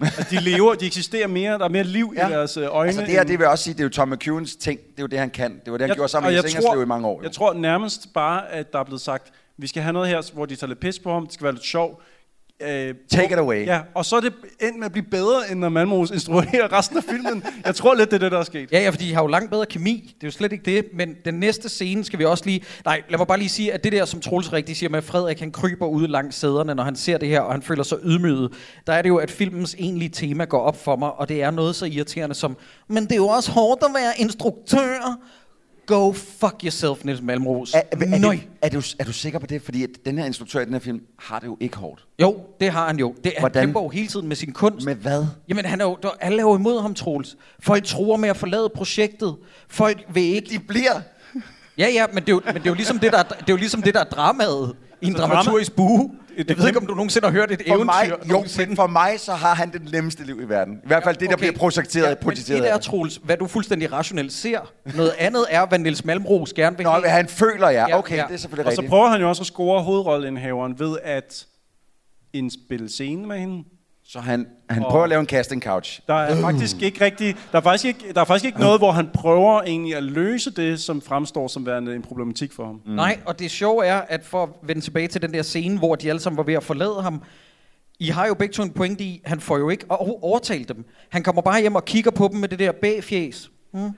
at de lever, de eksisterer mere, der er mere liv ja. i deres øh, øjne. Altså det her, det vil jeg også sige, det er jo Tom McEwens ting. Det er jo det, han kan. Det var det, han jeg, gjorde sammen med Singerslev i mange år. Jo. Jeg tror nærmest bare, at der er blevet sagt, vi skal have noget her, hvor de tager lidt pis på ham, det skal være lidt sjov. Øh, Take it away. Ja, og så er det endt med at blive bedre, end når Malmros instruerer (laughs) resten af filmen. Jeg tror lidt, det er det, der er sket. Ja, ja, fordi de har jo langt bedre kemi. Det er jo slet ikke det. Men den næste scene skal vi også lige... Nej, lad mig bare lige sige, at det der, som Troels rigtig siger med, at Frederik han kryber ud langs sæderne, når han ser det her, og han føler sig ydmyget. Der er det jo, at filmens egentlige tema går op for mig, og det er noget så irriterende som, men det er jo også hårdt at være instruktør. Go fuck yourself, Niels Malmros. Er, er, er, du, er, du, er du sikker på det? Fordi at den her instruktør i den her film har det jo ikke hårdt. Jo, det har han jo. Det, han kæmper jo hele tiden med sin kunst. Med hvad? Jamen, han er jo, der, alle er jo imod ham, Troels. Folk tror med at forlade projektet. Folk vil ikke... De bliver... Ja, ja, men det er jo, men det er jo ligesom det, der, det er jo ligesom det, der er dramaet i en dramaturgisk bue. Jeg ved ikke, om du nogensinde har hørt et for eventyr. Mig, jo, men for mig så har han det nemmeste liv i verden. I hvert fald det, der okay. bliver projekteret. Ja, projiceret men det er, Troels, hvad du fuldstændig rationelt ser. Noget andet er, hvad Niels Malmros gerne vil Nå, have. han føler, ja. ja okay, ja. det er selvfølgelig Og rigtigt. så prøver han jo også at score hovedrolleindhaveren ved at indspille scene med hende. Så han, han prøver at lave en casting couch. Der er faktisk ikke rigtig, der er faktisk ikke, der er faktisk ikke noget, hvor han prøver egentlig at løse det, som fremstår som værende en problematik for ham. Mm. Nej, og det sjove er, at for at vende tilbage til den der scene, hvor de alle sammen var ved at forlade ham, I har jo begge to en pointe i, han får jo ikke overtalt dem. Han kommer bare hjem og kigger på dem med det der bagfjæs. Mm.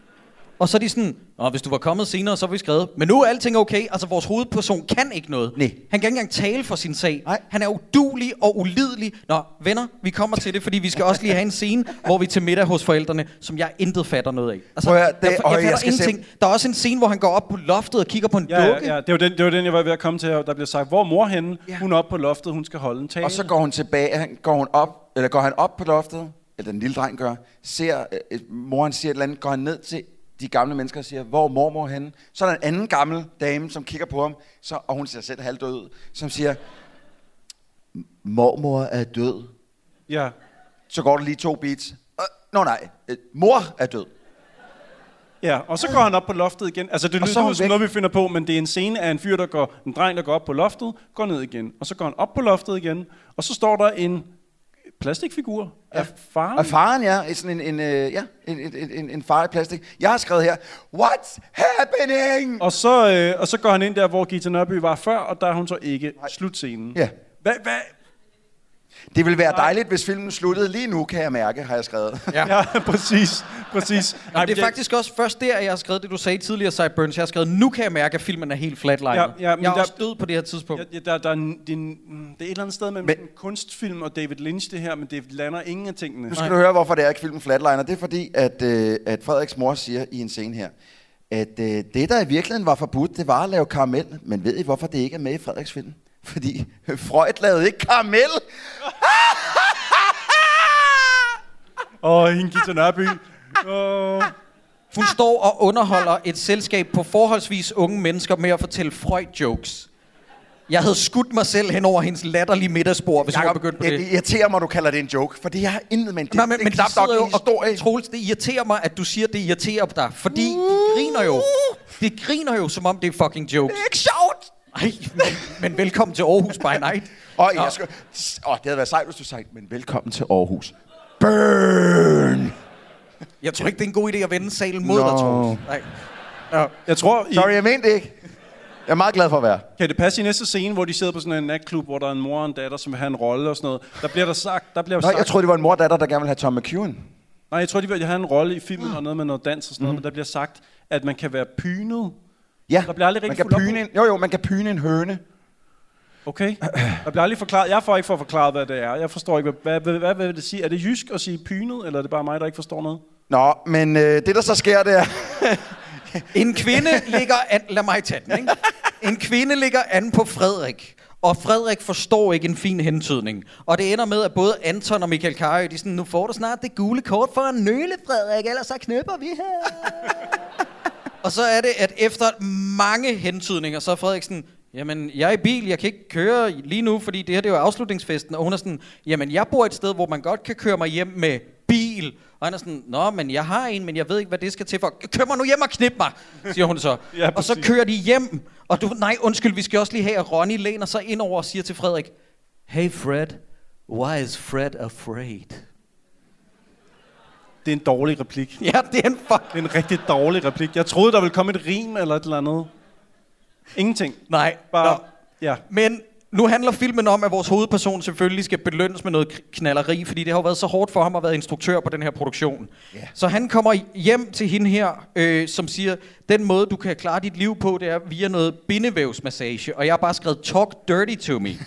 Og så er de sådan, Nå, hvis du var kommet senere, så var vi skrevet. Men nu er alting okay. Altså, vores hovedperson kan ikke noget. Nej. Han kan ikke engang tale for sin sag. Nej. Han er udulig og ulidelig. Nå, venner, vi kommer til det, fordi vi skal også lige have en scene, (laughs) hvor vi er til middag hos forældrene, som jeg intet fatter noget af. Altså, Prøv at, det, jeg, jeg, jeg, jeg ingenting. Se. Der er også en scene, hvor han går op på loftet og kigger på en ja, dukke. Ja, ja. Det, var den, det var den, jeg var ved at komme til. Der bliver sagt, hvor er mor henne? Ja. Hun er oppe på loftet, hun skal holde en tale. Og så går hun tilbage, går hun op, eller går han op på loftet, eller den lille dreng gør, ser, øh, moren siger et eller andet, går han ned til de gamle mennesker og siger, hvor er mormor henne? Så er der en anden gammel dame, som kigger på ham, så, og hun ser selv halvdød ud, som siger, mormor er død. Ja. Så går der lige to beats. Øh, Nå nej, øh, mor er død. Ja, og så går han op på loftet igen. Altså, det så er lyder hun som væk. noget, vi finder på, men det er en scene af en fyr, der går, en dreng, der går op på loftet, går ned igen. Og så går han op på loftet igen, og så står der en plastikfigur af faren. Og faren, ja, sådan en, en, øh, ja, en, en, en, en far i plastik. Jeg har skrevet her, what's happening? Og så, øh, og så går han ind der, hvor Gita Nørby var før, og der er hun så ikke slutscenen. Ja. Hvad, hvad? Det ville være dejligt, hvis filmen sluttede lige nu, kan jeg mærke, har jeg skrevet. Ja, ja (laughs) præcis. præcis. (laughs) Nej, det er faktisk også først der, at jeg har skrevet det, du sagde tidligere, Sideburns. Jeg har skrevet, nu kan jeg mærke, at filmen er helt flatlined. Ja, ja, men jeg er der- også død på det her tidspunkt. Ja, der, der, er en, det, er en, mm, det er et eller andet sted mellem Men- en kunstfilm og David Lynch, det her, men det lander ingen af tingene. Nu skal du høre, hvorfor det er ikke filmen Flatliner. Det er fordi, at, øh, at Frederiks mor siger i en scene her, at øh, det, der i virkeligheden var forbudt, det var at lave karamel. Men ved I, hvorfor det ikke er med i Frederiks film? Fordi Freud lavede ikke karamel. (laughs) Åh, hende Gita Nørby. Åh. Hun står og underholder et selskab på forholdsvis unge mennesker med at fortælle Freud-jokes. Jeg havde skudt mig selv hen over hendes latterlige middagsbord, hvis jeg var begyndt på det. det irriterer mig, du kalder det en joke, for det har intet med det. Nej, men, det men knap de nok sidder jo en historie. og, Troels, det irriterer mig, at du siger, at det irriterer dig. Fordi de griner jo. De griner jo, som om det er fucking jokes. Det er ikke sjovt. Ej, men, men velkommen til Aarhus by night. Og Nå. jeg skal, åh, det havde været sejt, hvis du sagde, men velkommen til Aarhus. Burn! Jeg tror ikke, det er en god idé at vende salen mod Nå. dig, Troels. Nej. Nå. Jeg tror, I, Sorry, jeg mente det ikke. Jeg er meget glad for at være. kan det passe i næste scene, hvor de sidder på sådan en natklub, hvor der er en mor og en datter, som vil have en rolle og sådan noget. Der bliver der sagt, der bliver Nå, sagt, jeg troede, det var en mor og datter, der gerne ville have Tom McEwen. nej, jeg tror, de vil have en rolle i filmen og noget med noget dans og sådan noget, men der bliver sagt, at man kan være pynet. Ja, Der bliver aldrig man kan pyne en, jo, jo, man kan pyne en høne. Okay. Der bliver aldrig forklaret, jeg får ikke for forklaret, hvad det er. Jeg forstår ikke, hvad, hvad, hvad, hvad vil det sige? Er det jysk at sige pynet, eller er det bare mig, der ikke forstår noget? Nå, men øh, det der så sker, det er... (laughs) En kvinde ligger an... Lad mig tage den, ikke? En kvinde ligger an på Frederik. Og Frederik forstår ikke en fin hentydning. Og det ender med, at både Anton og Michael Karø, de er sådan, nu får du snart det gule kort for en nøle, Frederik, ellers så knøpper vi her. (laughs) og så er det, at efter mange hentydninger, så er Frederik sådan, jamen, jeg er i bil, jeg kan ikke køre lige nu, fordi det her det er jo afslutningsfesten. Og hun er sådan, jamen, jeg bor et sted, hvor man godt kan køre mig hjem med bil. Og han er sådan, nå, men jeg har en, men jeg ved ikke, hvad det skal til for. Kør mig nu hjem og knip mig, siger hun så. (laughs) Ja, og så kører de hjem, og du, nej, undskyld, vi skal også lige have, at Ronny læner sig ind over og siger til Frederik, Hey Fred, why is Fred afraid? Det er en dårlig replik. (laughs) Ja, det er en fuck. Det er en rigtig dårlig replik. Jeg troede, der ville komme et rim eller et eller andet. Ingenting. Nej, Bare, nå. ja. Men nu handler filmen om, at vores hovedperson selvfølgelig skal belønnes med noget knalleri, fordi det har jo været så hårdt for ham at være instruktør på den her produktion. Yeah. Så han kommer hjem til hende her, øh, som siger, den måde, du kan klare dit liv på, det er via noget bindevævsmassage. Og jeg har bare skrevet, talk dirty to me. (laughs)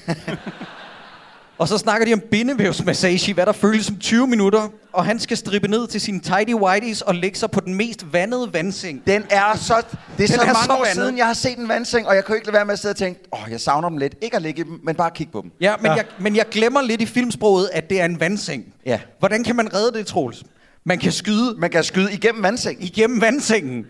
og så snakker de om bindevævsmassage, hvad der føles som 20 minutter. Og han skal strippe ned til sine tidy whities og lægge sig på den mest vandede vandseng. Den er så... Det er så Den er mange så år vandet. siden, jeg har set en vandseng, og jeg kunne ikke lade være med at sidde og tænke, åh, oh, jeg savner dem lidt. Ikke at ligge i dem, men bare kigge på dem. Ja, men, ja. Jeg, men jeg glemmer lidt i filmsproget, at det er en vandseng. Ja. Hvordan kan man redde det, Troels? Man kan skyde Man kan skyde igennem vandsengen. igennem vandsengen.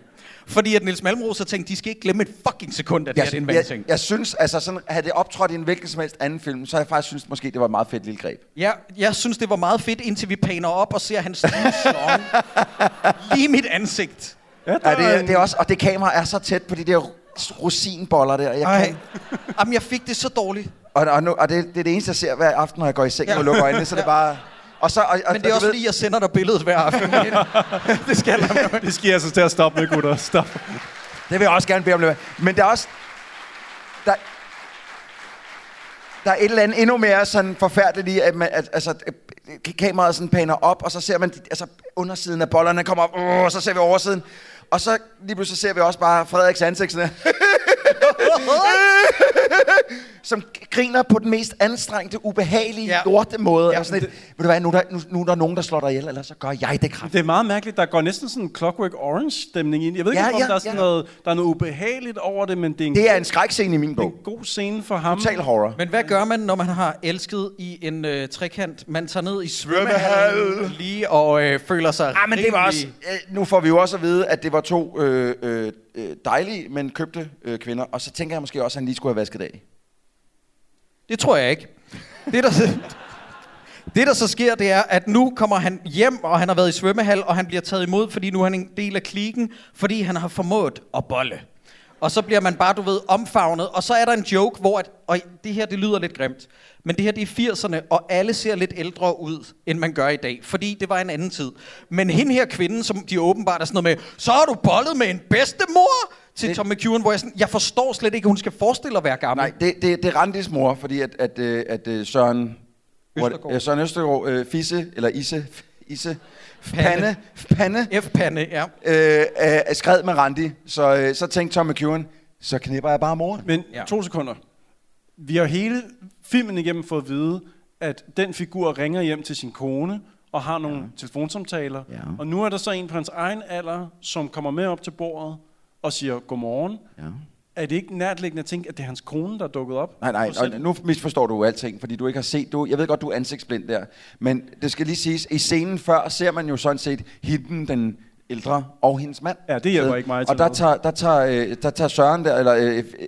Fordi at Niels Malmros har tænkt, de skal ikke glemme et fucking sekund, at det Jeg, her er en jeg, vandseng. jeg synes, altså sådan, havde det optrådt i en hvilken som helst anden film, så har jeg faktisk synes måske, det var et meget fedt lille greb. Ja, jeg synes, det var meget fedt, indtil vi paner op og ser hans slong (laughs) lige i mit ansigt. Ja, der Ja, det, en- det er også, og det kamera er så tæt på de der rosinboller der. Jeg Ej. kan, Jamen, jeg fik det så dårligt. og og, nu, og det, det er det eneste, jeg ser hver aften, når jeg går i seng Ja. og lukker øjnene, så det er bare... Og så, og, og, Men det er og også du fordi, jeg sender dig billedet hver aften. (laughs) det skal med. Det skal jeg altså til at stoppe med, gutter. Stop. Det vil jeg også gerne bede om det. Men der er også... Der, der er et eller andet endnu mere sådan forfærdeligt i, at, man, at altså, at kameraet sådan paner op, og så ser man altså, undersiden af bollerne kommer op, uh, og så ser vi oversiden. Og så lige pludselig ser vi også bare Frederiks ansigt sådan (laughs) her. Som griner på den mest anstrengte, ubehagelige, Ja. ja. lorte måde. Ja, Ja, sådan et, ved du hvad, nu, er der, nu, nu er der nogen, der slår dig ihjel, eller så gør jeg det kraft. Det er meget mærkeligt. Der går næsten sådan en Clockwork Orange-stemning ind. Jeg ved ikke, Ja, om ja, der er, sådan ja. noget, der er noget ubehageligt over det, men det er en, Det er en skrækscene i min det er bog. en god scene for ham. Total horror. Men hvad gør man, når man har elsket i en øh, trekant? Man tager ned i svømmehallen lige og øh, føler sig Ah, men det var også, øh, nu får vi jo også at vide, at det var to øh, øh, øh, dejlige, men købte øh, kvinder. Og så tænker jeg måske også, at han lige skulle have vasket af. Det tror jeg ikke. Det der, det, der så sker, det er, at nu kommer han hjem, og han har været i svømmehal, og han bliver taget imod, fordi nu er han en del af klikken, fordi han har formået at bolle. Og så bliver man bare, du ved, omfavnet. Og så er der en joke, hvor at, og det her, det lyder lidt grimt, men det her, det er 80'erne, og alle ser lidt ældre ud, end man gør i dag, fordi det var en anden tid. Men hende her kvinde, som de åbenbart er sådan noget med, så har du bollet med en bedstemor til Det- Tom McEwan, hvor jeg, sådan, jeg forstår slet ikke, at hun skal forestille at være gammel. Nej, det, det, det er Randis mor, fordi at, at, øh, at øh, Søren... Østergaard. Ja, Søren Østergaard, øh, Fisse, eller Isse, Isse, Pande. Pande, Pande F-pande, ja. øh, er skrevet med Randi. Så, øh, så tænkte Tom McEwan, så knipper jeg bare mor. Men ja. to sekunder. Vi har hele filmen igennem fået at vide, at den figur ringer hjem til sin kone og har nogle ja. telefonsamtaler. Ja. Og nu er der så en på hans egen alder, som kommer med op til bordet og siger godmorgen. Ja. Er det ikke nærtliggende at tænke, at det er hans kone, der er dukket op? Nej, nej, Og nu misforstår du alting, fordi du ikke har set, du, jeg ved godt, du er ansigtsblind der, men det skal lige siges, i scenen før ser man jo sådan set hende, den ældre, og hendes mand. Ja, det hjælper Så- ikke mig til Og der tager, der, tager, øh, der tager Søren der, eller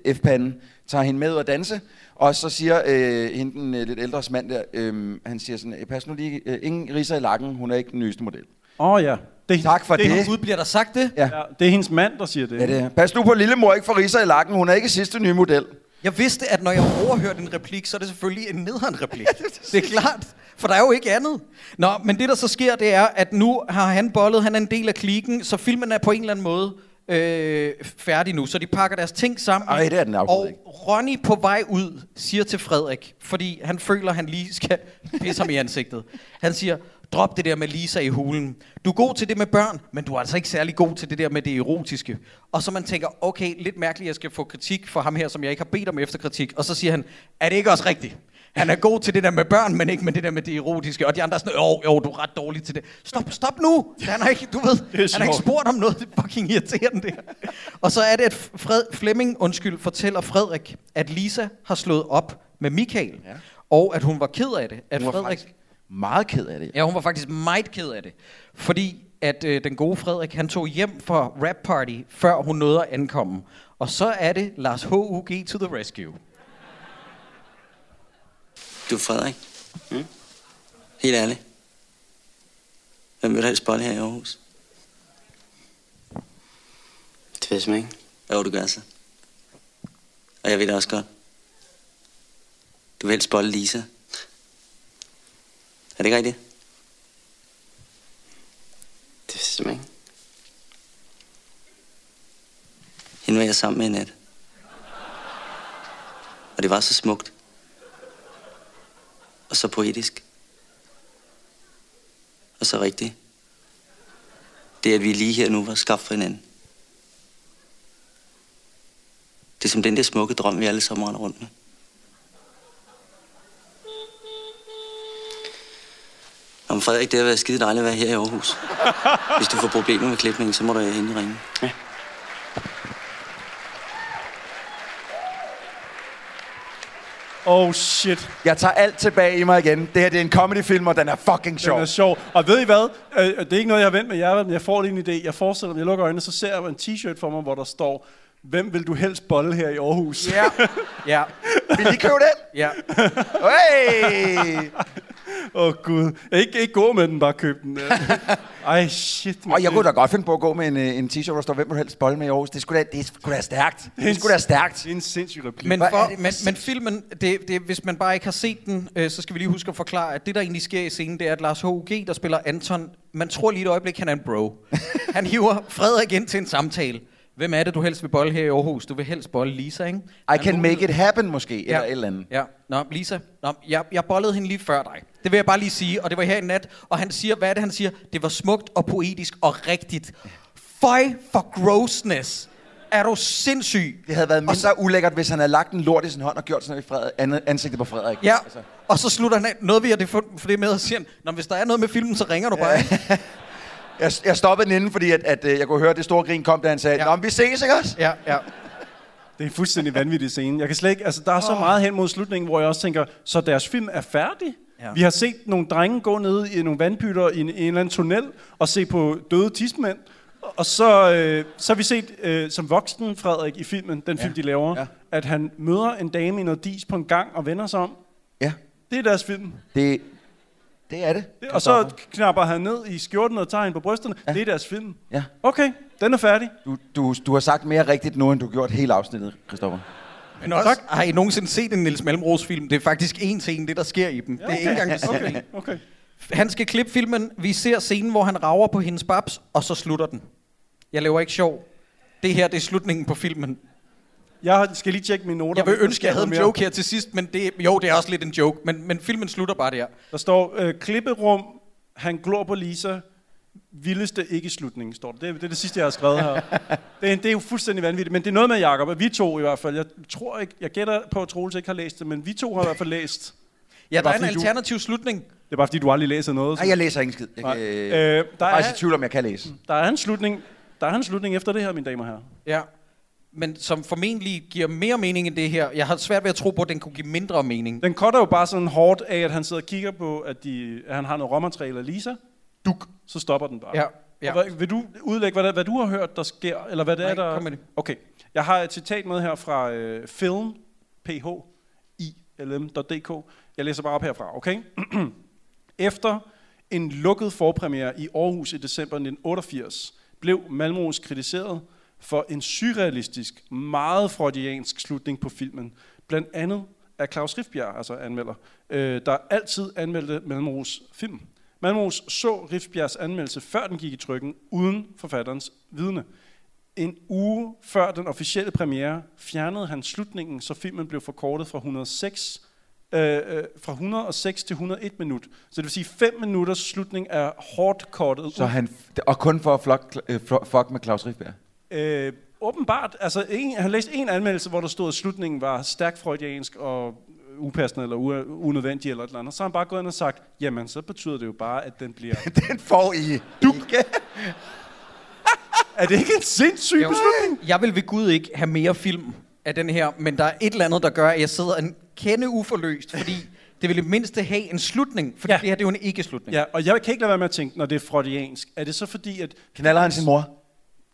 øh, F-panden, tager hende med ud at danse, og så siger øh, hende den øh, lidt ældre mand der, øh, han siger sådan, "Øh, pas nu lige, øh, ingen riser i lakken, hun er ikke den nyeste model. Åh oh, ja. Det, Tak for det. er det. hendes- Gud, bliver der sagt det? Ja, Ja, det er hendes mand, der siger det. ja det er. Pas nu på lillemor, ikke for riser i lakken, hun er ikke sidste nye model. Jeg vidste, at når jeg overhørte en replik, så er det selvfølgelig en nederen replik. (laughs) det er klart, for der er jo ikke andet. Nå, men det der så sker, det er, at nu har han bollet, han er en del af klikken, så filmen er på en eller anden måde øh, færdig nu. Så de pakker deres ting sammen. Ej, det er den Og. Ronny på vej ud siger til Frederik, fordi han føler, han lige skal pisse ham i ansigtet. Han siger, drop det der med Lisa i hulen. Du er god til det med børn, men du er altså ikke særlig god til det der med det erotiske. Og så man tænker, okay, lidt mærkeligt, jeg skal få kritik for ham her, som jeg ikke har bedt om efterkritik. Og så siger han, er det ikke også rigtigt? Han er god til det der med børn, men ikke med det der med det erotiske. Og de andre er sådan, jo, jo, du er ret dårlig til det. Stop, stop nu! Han har ikke, du ved, (laughs) han har ikke spurgt om noget, det er fucking irriterende det her. Og så er det, at Fred, Flemming, undskyld, fortæller Frederik, at Lisa har slået op med Michael. Ja. Og at hun var ked af det. At Frederik, faktisk meget ked af det. Ja, hun var faktisk meget ked af det. Fordi at øh, den gode Frederik, han tog hjem fra rap party, før hun nåede at ankomme. Og så er det Lars H.U.G. to the rescue. Du er Frederik. Mm? Helt ærligt. Hvem vil du helst bolle her i Aarhus? Det ved jeg ikke. Jo, du gør så. Og jeg ved det også godt. Du vil helst bolle Lisa. Er det ikke rigtigt? Det er simpelthen ikke. Hende var jeg sammen med i nat. Og det var så smukt. Og så poetisk. Og så rigtigt. Det, at vi lige her nu var skabt for hinanden. Det er som den der smukke drøm, vi alle sammen render rundt med. Nå, men Frederik, det har været skide dejligt at være her i Aarhus. Hvis du får problemer med klipningen, så må du hende ringe. Ja. Oh shit. Jeg tager alt tilbage i mig igen. Det her det er en comedyfilm, og den er fucking sjov. Den er sjov. Og ved I hvad? Øh, Det er ikke noget, jeg har vendt med jer, men jeg får lige en idé. Jeg forestiller mig, jeg lukker øjnene, så ser jeg en t-shirt for mig, hvor der står, hvem vil du helst bolle her i Aarhus? Ja. ja. Vil I købe den? (laughs) Ja. Hey! Åh oh, gud. Ikke, ikke gå med den, bare køb den. (laughs) Ej, shit. Og jeg kunne da godt finde på at gå med en, øh, en t-shirt, hvor der står, hvem helst bolle med i Aarhus. Det skulle da, det skulle da stærkt. Det skulle da stærkt. Det er en sindssyg replik. Men, for, det? men, men filmen, det, det, hvis man bare ikke har set den, øh, så skal vi lige huske at forklare, at det, der egentlig sker i scenen, det er, at Lars H.U.G., der spiller Anton, man tror lige et øjeblik, han er en bro. (laughs) han hiver Frederik ind til en samtale. Hvem er det, du helst vil bolle her i Aarhus? Du vil helst bolle Lisa, ikke? I can make it happen måske, Ja. eller et eller andet. Ja, nå, Lisa, nå, jeg, jeg bollede hende lige før dig. Det vil jeg bare lige sige, og det var her i nat. Og han siger, hvad er det, han siger? Det var smukt og poetisk og rigtigt. Føj for grossness. Er du sindssyg? Det havde været Og mindre ulækkert, hvis han havde lagt en lort i sin hånd og gjort sådan noget i Frederik, ansigtet på Frederik. Ja, altså. og så slutter han af. Noget vi har det for, for det med at sige, Nå, hvis der er noget med filmen, så ringer du bare. ikke?" Jeg, jeg stoppede den inden, fordi at, at, øh, jeg kunne høre, at det store grin kom, da han sagde, Ja. Nå, men vi ses, ikke også? Ja, ja. Det er en fuldstændig vanvittig scene. Jeg kan slet ikke, altså, der er så meget hen mod slutningen, hvor jeg også tænker, så deres film er færdig? Ja. Vi har set nogle drenge gå ned i nogle vandpytter i en, i en eller anden tunnel og se på døde tidsmænd. Og så, øh, så har vi set øh, som voksen Frederik i filmen, den film, de laver, ja. at han møder en dame i noget dis på en gang og vender sig om. Ja, Det er deres film. det, det er det. Og så knapper han ned i skjorten og tager hende på brysterne. Ja. Det er deres film. Ja. Okay, den er færdig. Du, du, du har sagt mere rigtigt nu, end du har gjort hele afsnittet, Christoffer. Men også, tak. har I nogensinde set en Niels Malmros film? Det er faktisk en til en, det der sker i dem. Det er ikke engang det Okay, okay. okay. Han skal klippe filmen. Vi ser scenen, hvor han rager på hendes babs, og så slutter den. Jeg laver ikke sjov. Det her, det er slutningen på filmen. Jeg skal lige tjekke mine noter. Jeg vil ønske, jeg havde en noget joke her til sidst, men det, jo, det er også lidt en joke. Men, men filmen slutter bare der. Der står, øh, klipperum, han glor på Lisa, vildeste ikke slutning, står der. Det, er- det er det sidste, jeg har skrevet her. (laughs) Det er, det er jo fuldstændig vanvittigt, men det er noget med Jacob, at vi to i hvert fald, jeg tror ikke, jeg gætter på, at Troels ikke har læst det, men vi to har i hvert fald læst. Ja, der Bare er en fordi du- alternativ slutning. Det er bare fordi, du aldrig læser noget. så- Nej, jeg læser ingen skid. Jeg, Nej. kan, Øh, der, jeg er faktisk er, i tvivl om, jeg kan læse. der er en slutning. Der er en slutning efter det her, mine damer og herrer. Ja. Men som formentlig giver mere mening end det her. Jeg har svært ved at tro på, at den kunne give mindre mening. Den cutter jo bare sådan hårdt af, at han sidder og kigger på, at, de, at han har noget råmateriale af Lisa. Duk, så stopper den bare. Ja, ja. Og Hvad, vil du udlægge, hvad, der, hvad du har hørt, der sker? Eller hvad det Nej, er, der... kom med det. Okay. Jeg har et citat med her fra øh, film, ph, ilm.dk. Jeg læser bare op herfra, okay? (clears throat) Efter en lukket forpremiere i Aarhus i december 1988, blev Malmros kritiseret for en surrealistisk, meget freudiansk slutning på filmen. Blandt andet af Claus Rifbjerg, altså anmelder, øh, der altid anmeldte Malmros film. Malmros så Rifbjergs anmeldelse, før den gik i trykken, uden forfatterens vidne. En uge før den officielle premiere fjernede han slutningen, så filmen blev forkortet fra 106 øh, øh, fra 106 til 101 minut. Så det vil sige, 5 minutters slutning er hårdt kortet Så han, og kun for at fuck, øh, fuck med Claus Rifbjerg. Øh, åbenbart, altså en, han læste en anmeldelse, hvor der stod, at slutningen var stærkt freudiansk og upassende eller u- unødvendig eller et eller andet. Så har han bare gået ind og sagt, jamen så betyder det jo bare, at den bliver... (laughs) Den får I. Du (laughs) er det ikke en sindssyg Jo. beslutning? Jeg vil ved Gud ikke have mere film af den her, men der er et eller andet, der gør, at jeg sidder en kende uforløst, fordi det vil i mindste have en slutning, fordi ja. Ja. det her det er jo en ikke-slutning. Ja, og jeg kan ikke lade være med at tænke, når det er freudiansk, er det så fordi, at... Knaller han sin mor?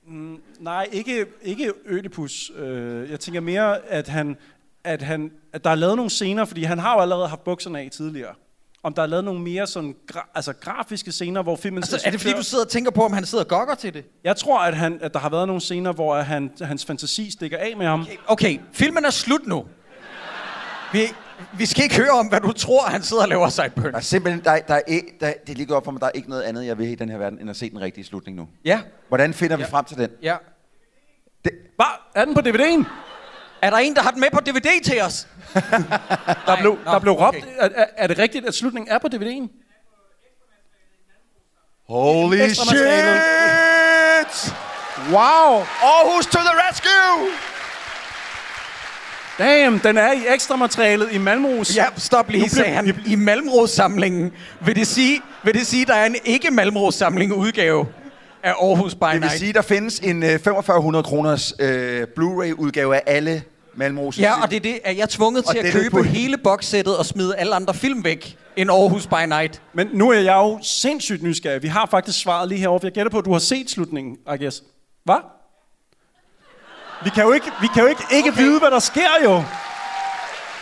Mm, nej, ikke, ikke Ødipus. Øh, jeg tænker mere, at, han, at, han, at der er lavet nogle scener, fordi han har jo allerede haft bukserne af tidligere. Om der er lavet nogle mere sådan gra- altså grafiske scener, hvor filmen... Altså, er det fordi, du sidder og tænker på, om han sidder og gokker til det? Jeg tror, at, han, at der har været nogle scener, hvor han, hans fantasi stikker af med ham. Okay. Okay, filmen er slut nu. Vi, vi skal ikke høre om, hvad du tror, han sidder og laver sideburn. Der er simpelthen, der, der er, ikke, der, det er lige op for mig, der er ikke noget andet, jeg vil i den her verden, end at se den rigtige slutning nu. Ja. Hvordan finder vi frem til den? Ja. Hvad? Er den på DVD'en? Er der en, der har den med på DVD til os? (laughs) Der blev, nå, der blev råbt. okay. Er, er, er det rigtigt, at slutningen er på DVD'en? Holy shit! Wow! Aarhus to the rescue! Damn, den er i ekstra materialet i Malmros. Ja, stop lige, sagde han. I Malmros-samlingen. Vil det sige, vil det sige der er en ikke Malmros-samling udgave af Aarhus by Det vil Night? sige, der findes en øh, 4500 kroners øh, Blu-ray-udgave af alle Malmros. Ja, og det er det, at jeg er tvunget Og til at købe på- hele boxsættet og smide alle andre film væk end Aarhus by Night. Men nu er jeg jo sindssygt nysgerrig. Vi har faktisk svaret lige herovre. Jeg gætter på, at du har set slutningen, I guess. Hvad? Vi kan jo ikke, vi kan jo ikke, ikke okay. vide, hvad der sker, jo.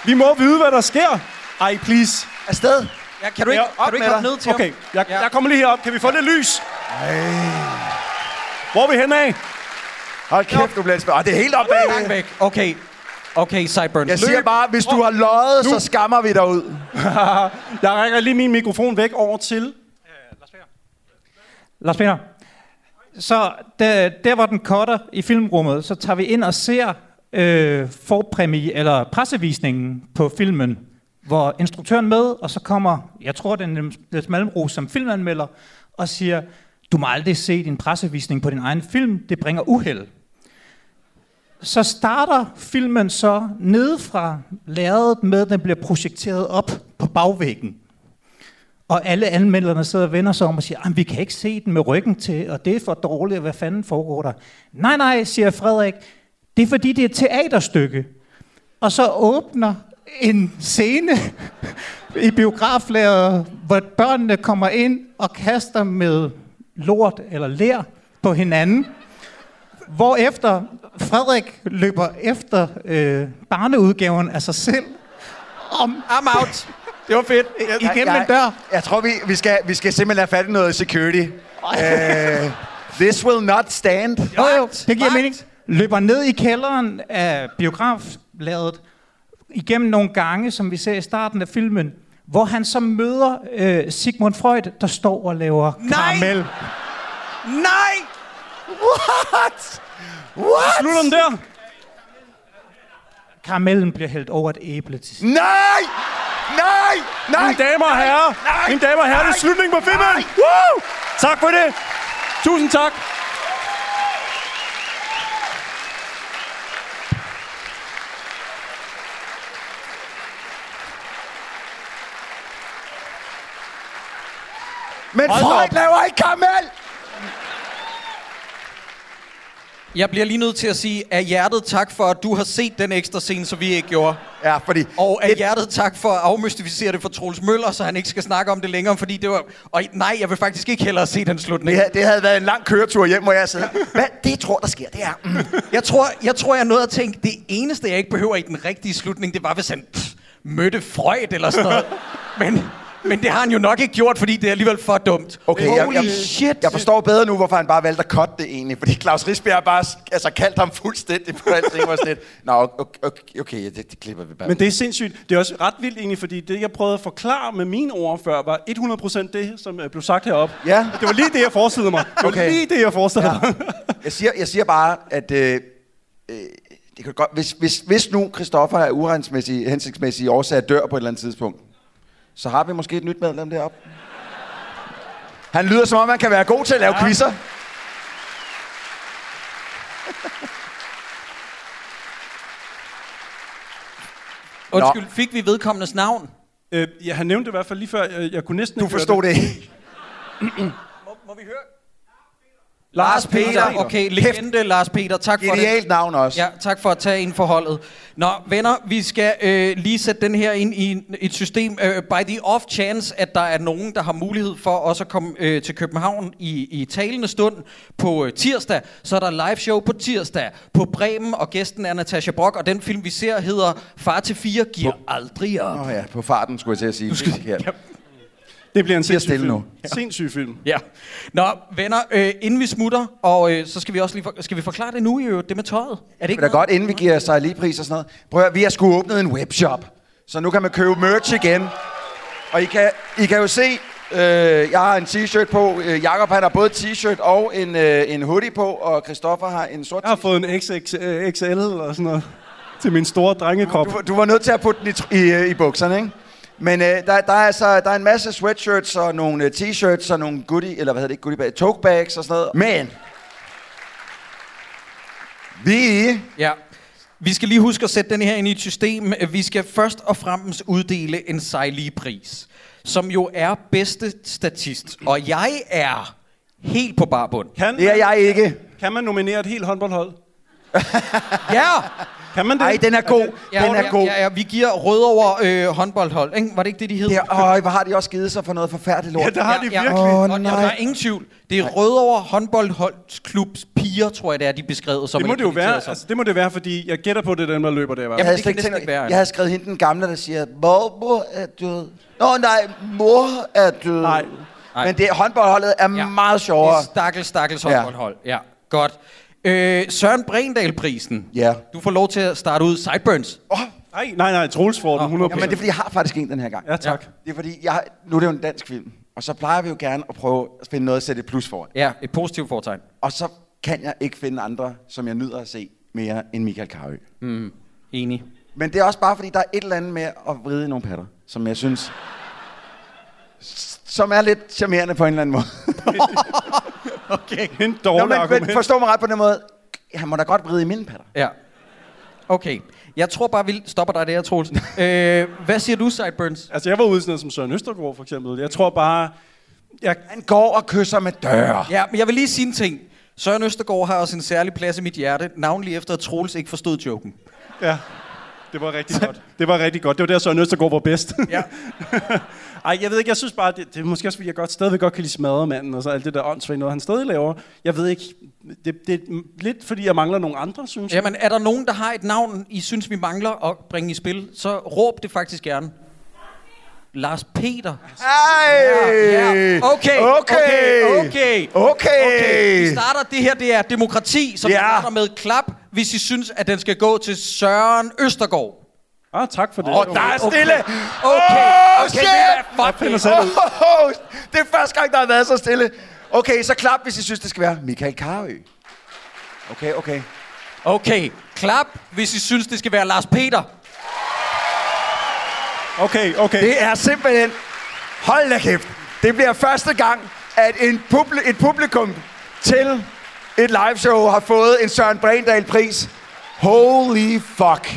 Vi må vide, hvad der sker. Ej, please. Afsted. Ja, kan du ikke, Ja, kan du ikke med hoppe ned til Okay, ham? jeg, Ja. jeg kommer lige herop. Kan vi få lidt lys? Hvor er vi henne af? Hold kæft, du bliver spændt. Ah, det er helt op bag. Langt væk. Okay. Okay, Sideburns. Jeg siger bare, hvis du har løjet, så skammer vi dig ud. (laughs) jeg rækker lige min mikrofon væk over til... Lars Peter. Så der, der hvor den cutter i filmrummet, så tager vi ind og ser øh, forpræmie, eller pressevisningen på filmen, hvor instruktøren med, og så kommer, jeg tror det er Niels Malmros som filmanmelder, og siger, du må aldrig se din pressevisning på din egen film, det bringer uheld. Så starter filmen så nede fra lærredet med, at den bliver projekteret op på bagvæggen. Og alle anmelderne sidder og vender sig om og siger, at vi kan ikke se den med ryggen til, og det er for dårligt, hvad fanden foregår der? Nej, nej, siger Frederik, det er fordi, det er et teaterstykke. Og så åbner en scene i biograflæret, hvor børnene kommer ind og kaster med lort eller lær på hinanden. Hvorefter Frederik løber efter øh, barneudgaven af sig selv. Om, I'm out. Det var fedt. igennem jeg, en dør. Jeg tror, vi, vi, skal, vi skal simpelthen have fat i noget security. uh, this will not stand. Jo, jo, det giver mening. Løber ned i kælderen af biografladet, igennem nogle gange, som vi ser i starten af filmen, hvor han så møder øh, Sigmund Freud, der står og laver Nej! karamel. Nej! What? What? Slutter den der? Karamellen bliver hældt over et æble til sidst. Nej! Nej! Nej! Mine damer og herrer, Nej! mine damer og herrer, det er slutningen på filmen. Woo! Tak for det. Tusind tak. Men Hold Freud op. laver ikke karamel! Jeg bliver lige nødt til at sige af hjertet tak for, at du har set den ekstra scene, så vi ikke gjorde. Ja, fordi... Og af et- hjertet tak for at afmystificere det for Troels Møller, så han ikke skal snakke om det længere, fordi det var... Og nej, jeg vil faktisk ikke hellere se den slutning. Det, det havde været en lang køretur hjem, hvor jeg sidder. Hvad det tror, der sker, det er... Mm. Jeg tror, jeg tror, jeg nåede at tænke, det eneste, jeg ikke behøver i den rigtige slutning, det var, hvis han pff, mødte Freud eller sådan noget. Men, men det har han jo nok ikke gjort, fordi det er alligevel for dumt. Okay, jeg, Holy jeg, shit. jeg forstår bedre nu, hvorfor han bare valgte at cutte det egentlig. Fordi Claus Risbjerg har bare altså, kaldt ham fuldstændig på alting. Var sådan Nå, okay, okay, okay det, det klipper vi bare. Men det er sindssygt. Det er også ret vildt egentlig, fordi det, jeg prøvede at forklare med mine ord før, var 100% det, som øh, blev sagt heroppe. Ja. Det var lige det, jeg forestillede mig. Det var Okay. lige det, jeg forestillede mig. Jeg siger, jeg siger bare, at øh, øh, det kan godt, hvis, hvis, hvis nu Christoffer er uregnsmæssig, hensigtsmæssig årsager dør på et eller andet tidspunkt, så har vi måske et nyt medlem deroppe. Han lyder som om, han kan være god til at lave ja. quizzer. Undskyld, fik vi vedkommendes navn? Øh, ja, han nævnte det i hvert fald lige før. Jeg, jeg kunne næsten Du forstod det ikke. Må, må vi høre? Lars Peter. Okay, legende Lars Peter. Tak for det. Genialt navn også. Ja, tak for at tage ind for holdet. Nå, venner, vi skal øh, lige sætte den her ind i et system. Øh, by the off chance, at der er nogen, der har mulighed for også at komme øh, til København i, i talende stund på øh, tirsdag. Så er der live show på tirsdag på Bremen, og gæsten er Natasha Brock, og den film, vi ser, hedder Far til fire giver aldrig op. Åh oh, ja, på farten skulle jeg til at sige. Du skal, ja. Det bliver en sindssyg stille film. nu. Sindssyg film. Ja. Nå, venner, øh, inden vi smutter, og øh, så skal vi også lige for, skal vi forklare det nu i øvrigt, det med tøjet. Er det ikke Det er da godt, inden vi giver sig lige pris og sådan noget. Prøv at, vi har sgu åbnet en webshop, så nu kan man købe merch igen. Og I kan, I kan jo se, øh, jeg har en t-shirt på. Øh, Jakob han har både t-shirt og en, øh, en hoodie på, og Christoffer har en sort Jeg har fået en XXL eller sådan noget til min store drengekrop. Du, du var nødt til at putte den i, i, øh, i bukserne, ikke? Men øh, der, der, er altså, der er en masse sweatshirts og nogle øh, t-shirts og nogle goodie, eller hvad hedder det, goodie bag, tote bags og sådan noget. Men, vi Ja. Vi skal lige huske at sætte den her ind i et system. Vi skal først og fremmest uddele en Sejli-pris, som jo er bedste statist. Og jeg er helt på barbund. Kan Det er jeg ikke. Kan man nominere et helt håndboldhold? Ja! Kan man det? Ej, den er god. Ja, den er ja, god. Ja, ja, vi giver Rødovre øh, håndboldhold, ikke? Var det ikke det, de hed? Det øj, hvor har de også givet sig for noget forfærdeligt lort. Ja, der har de virkelig. Åh, og, og der nej. er ingen tvivl. Det er Rødovre håndboldholdsklubs piger, tror jeg, det er, de beskrevet som. Det må det jo være. som. Altså, det må det være, fordi jeg gætter på, det er dem, der løber der. hvert Jeg havde, det tænkt, ikke være, jeg havde skrevet hende den gamle, der siger, Mormor er død. Nå nej, mor er død. Nej. Men det håndboldholdet er Ja. meget Det sjovere. er stakkels, stakkels Ja. håndboldhold. Ja, godt. Øh, Søren Brendal-prisen. Ja. Du får lov til at starte ud. Sideburns. Oh, Nej, nej, nej. Troels får den 100 ja, men det er fordi, jeg har faktisk en den her gang. Ja, tak. Det er fordi, jeg, nu er det jo en dansk film. Og så plejer vi jo gerne at prøve at finde noget at sætte et plus for. Ja, et positivt fortegn. Og så kan jeg ikke finde andre, som jeg nyder at se mere end Michael Carø. Mm, enig. Men det er også bare fordi, der er et eller andet med at vride i nogle patter, som jeg synes... som er lidt charmerende på en eller anden måde. (laughs) Okay. En dårlig Nå, men, argument. men forstå mig ret på den måde. Han må da godt vride i mine patter. Ja. Okay. Jeg tror bare, vi stopper dig der, Troels. øh, hvad siger du, Sideburns? Altså, jeg var ude sådan noget som Søren Østergaard, for eksempel. Jeg tror bare... Jeg, Han går og kysser med døre. Ja, men jeg vil lige sige en ting. Søren Østergaard har også en særlig plads i mit hjerte, navnlig efter at Troels ikke forstod joken. ja, det var rigtig godt. Det var rigtig godt. Det var der, Søren Østergaard var bedst. Ja. Ej, jeg ved ikke, jeg synes bare, det, det er måske også, fordi jeg godt, stadigvæk godt kan lide smadremanden, og så alt det der åndssvagt noget, han stadig laver. Jeg ved ikke, det, det er lidt fordi, jeg mangler nogle andre, synes jeg. Jamen, er der nogen, der har et navn, I synes, vi mangler at bringe i spil, så råb det faktisk gerne. Lars Peter. Ej! Ja, okay, Okay! okay, okay. Okay! Vi starter, det her det er demokrati, som Ja. vi starter med klap, hvis I synes, at den skal gå til Søren Østergaard. Ah, tak for det. Og der er stille! Okay, Oh, okay, shit! Jeg det. selv ud. Oh, oh, det er første gang, der har været så stille. Okay, så klap, hvis I synes, det skal være Michael Carø. Okay, okay. Okay, klap, hvis I synes, det skal være Lars Peter. Okay, okay. Det er simpelthen... Hold da kæft. Det bliver første gang, at en publi- et publikum til et liveshow har fået en Søren Brendal-pris. Holy fuck.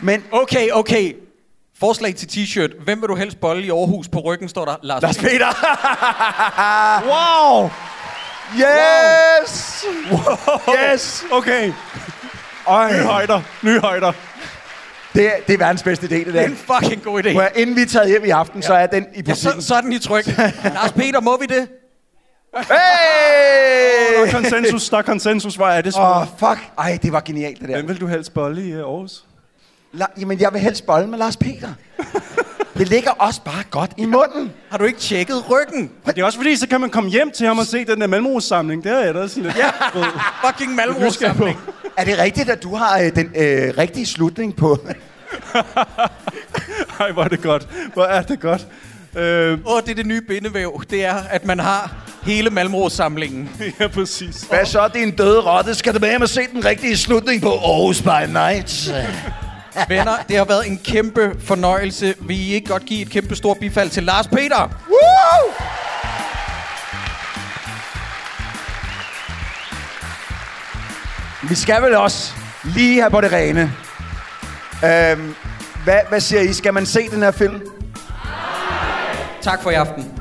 Men Okay, okay. Forslag til t-shirt. Hvem vil du helst bolle i Aarhus? På ryggen står der Lars, Lars Peter. (laughs) Wow! yes! Yes! Okay. Øj, Nye højder. Nye højder. Det, er, det er verdens bedste idé, det Det er der. en fucking god idé. At, inden vi er taget hjem i aften, så er den i Ja, butikken. så, så er den i tryk. (laughs) Lars Peter, må vi det? Der er Hey! konsensus, der er konsensus. Hvor er det Åh, smukt. oh, fuck. Ej, det var genialt, det der. Hvem vil du helst bolle i uh, Aarhus? La- Jamen, jeg vil helst bolle med Lars Peter. Det ligger også bare godt i munden. Har du ikke tjekket ryggen? Og det er også fordi, så kan man komme hjem til ham og se den der Malmros-samling. Det er jeg da sådan lidt... Ja. (laughs) Fucking Malmros-samling. Er det rigtigt, at du har øh, den øh, rigtige slutning på... (laughs) Ej, hvor er det godt. Hvor er det godt. Øh, Åh, det er det nye bindevæv. Det er, at man har hele Malmros-samlingen. (laughs) ja, præcis. Hvad så, din døde rotte? Skal du med hjem og se den rigtige slutning på Aarhus by Night? (laughs) Venner, det har været en kæmpe fornøjelse. Vil I ikke godt give et kæmpe stort bifald til Lars Peter? Woo! Vi skal vel også lige have på det rene. Øhm, hvad, hvad siger I? Skal man se den her film? Tak for i aften.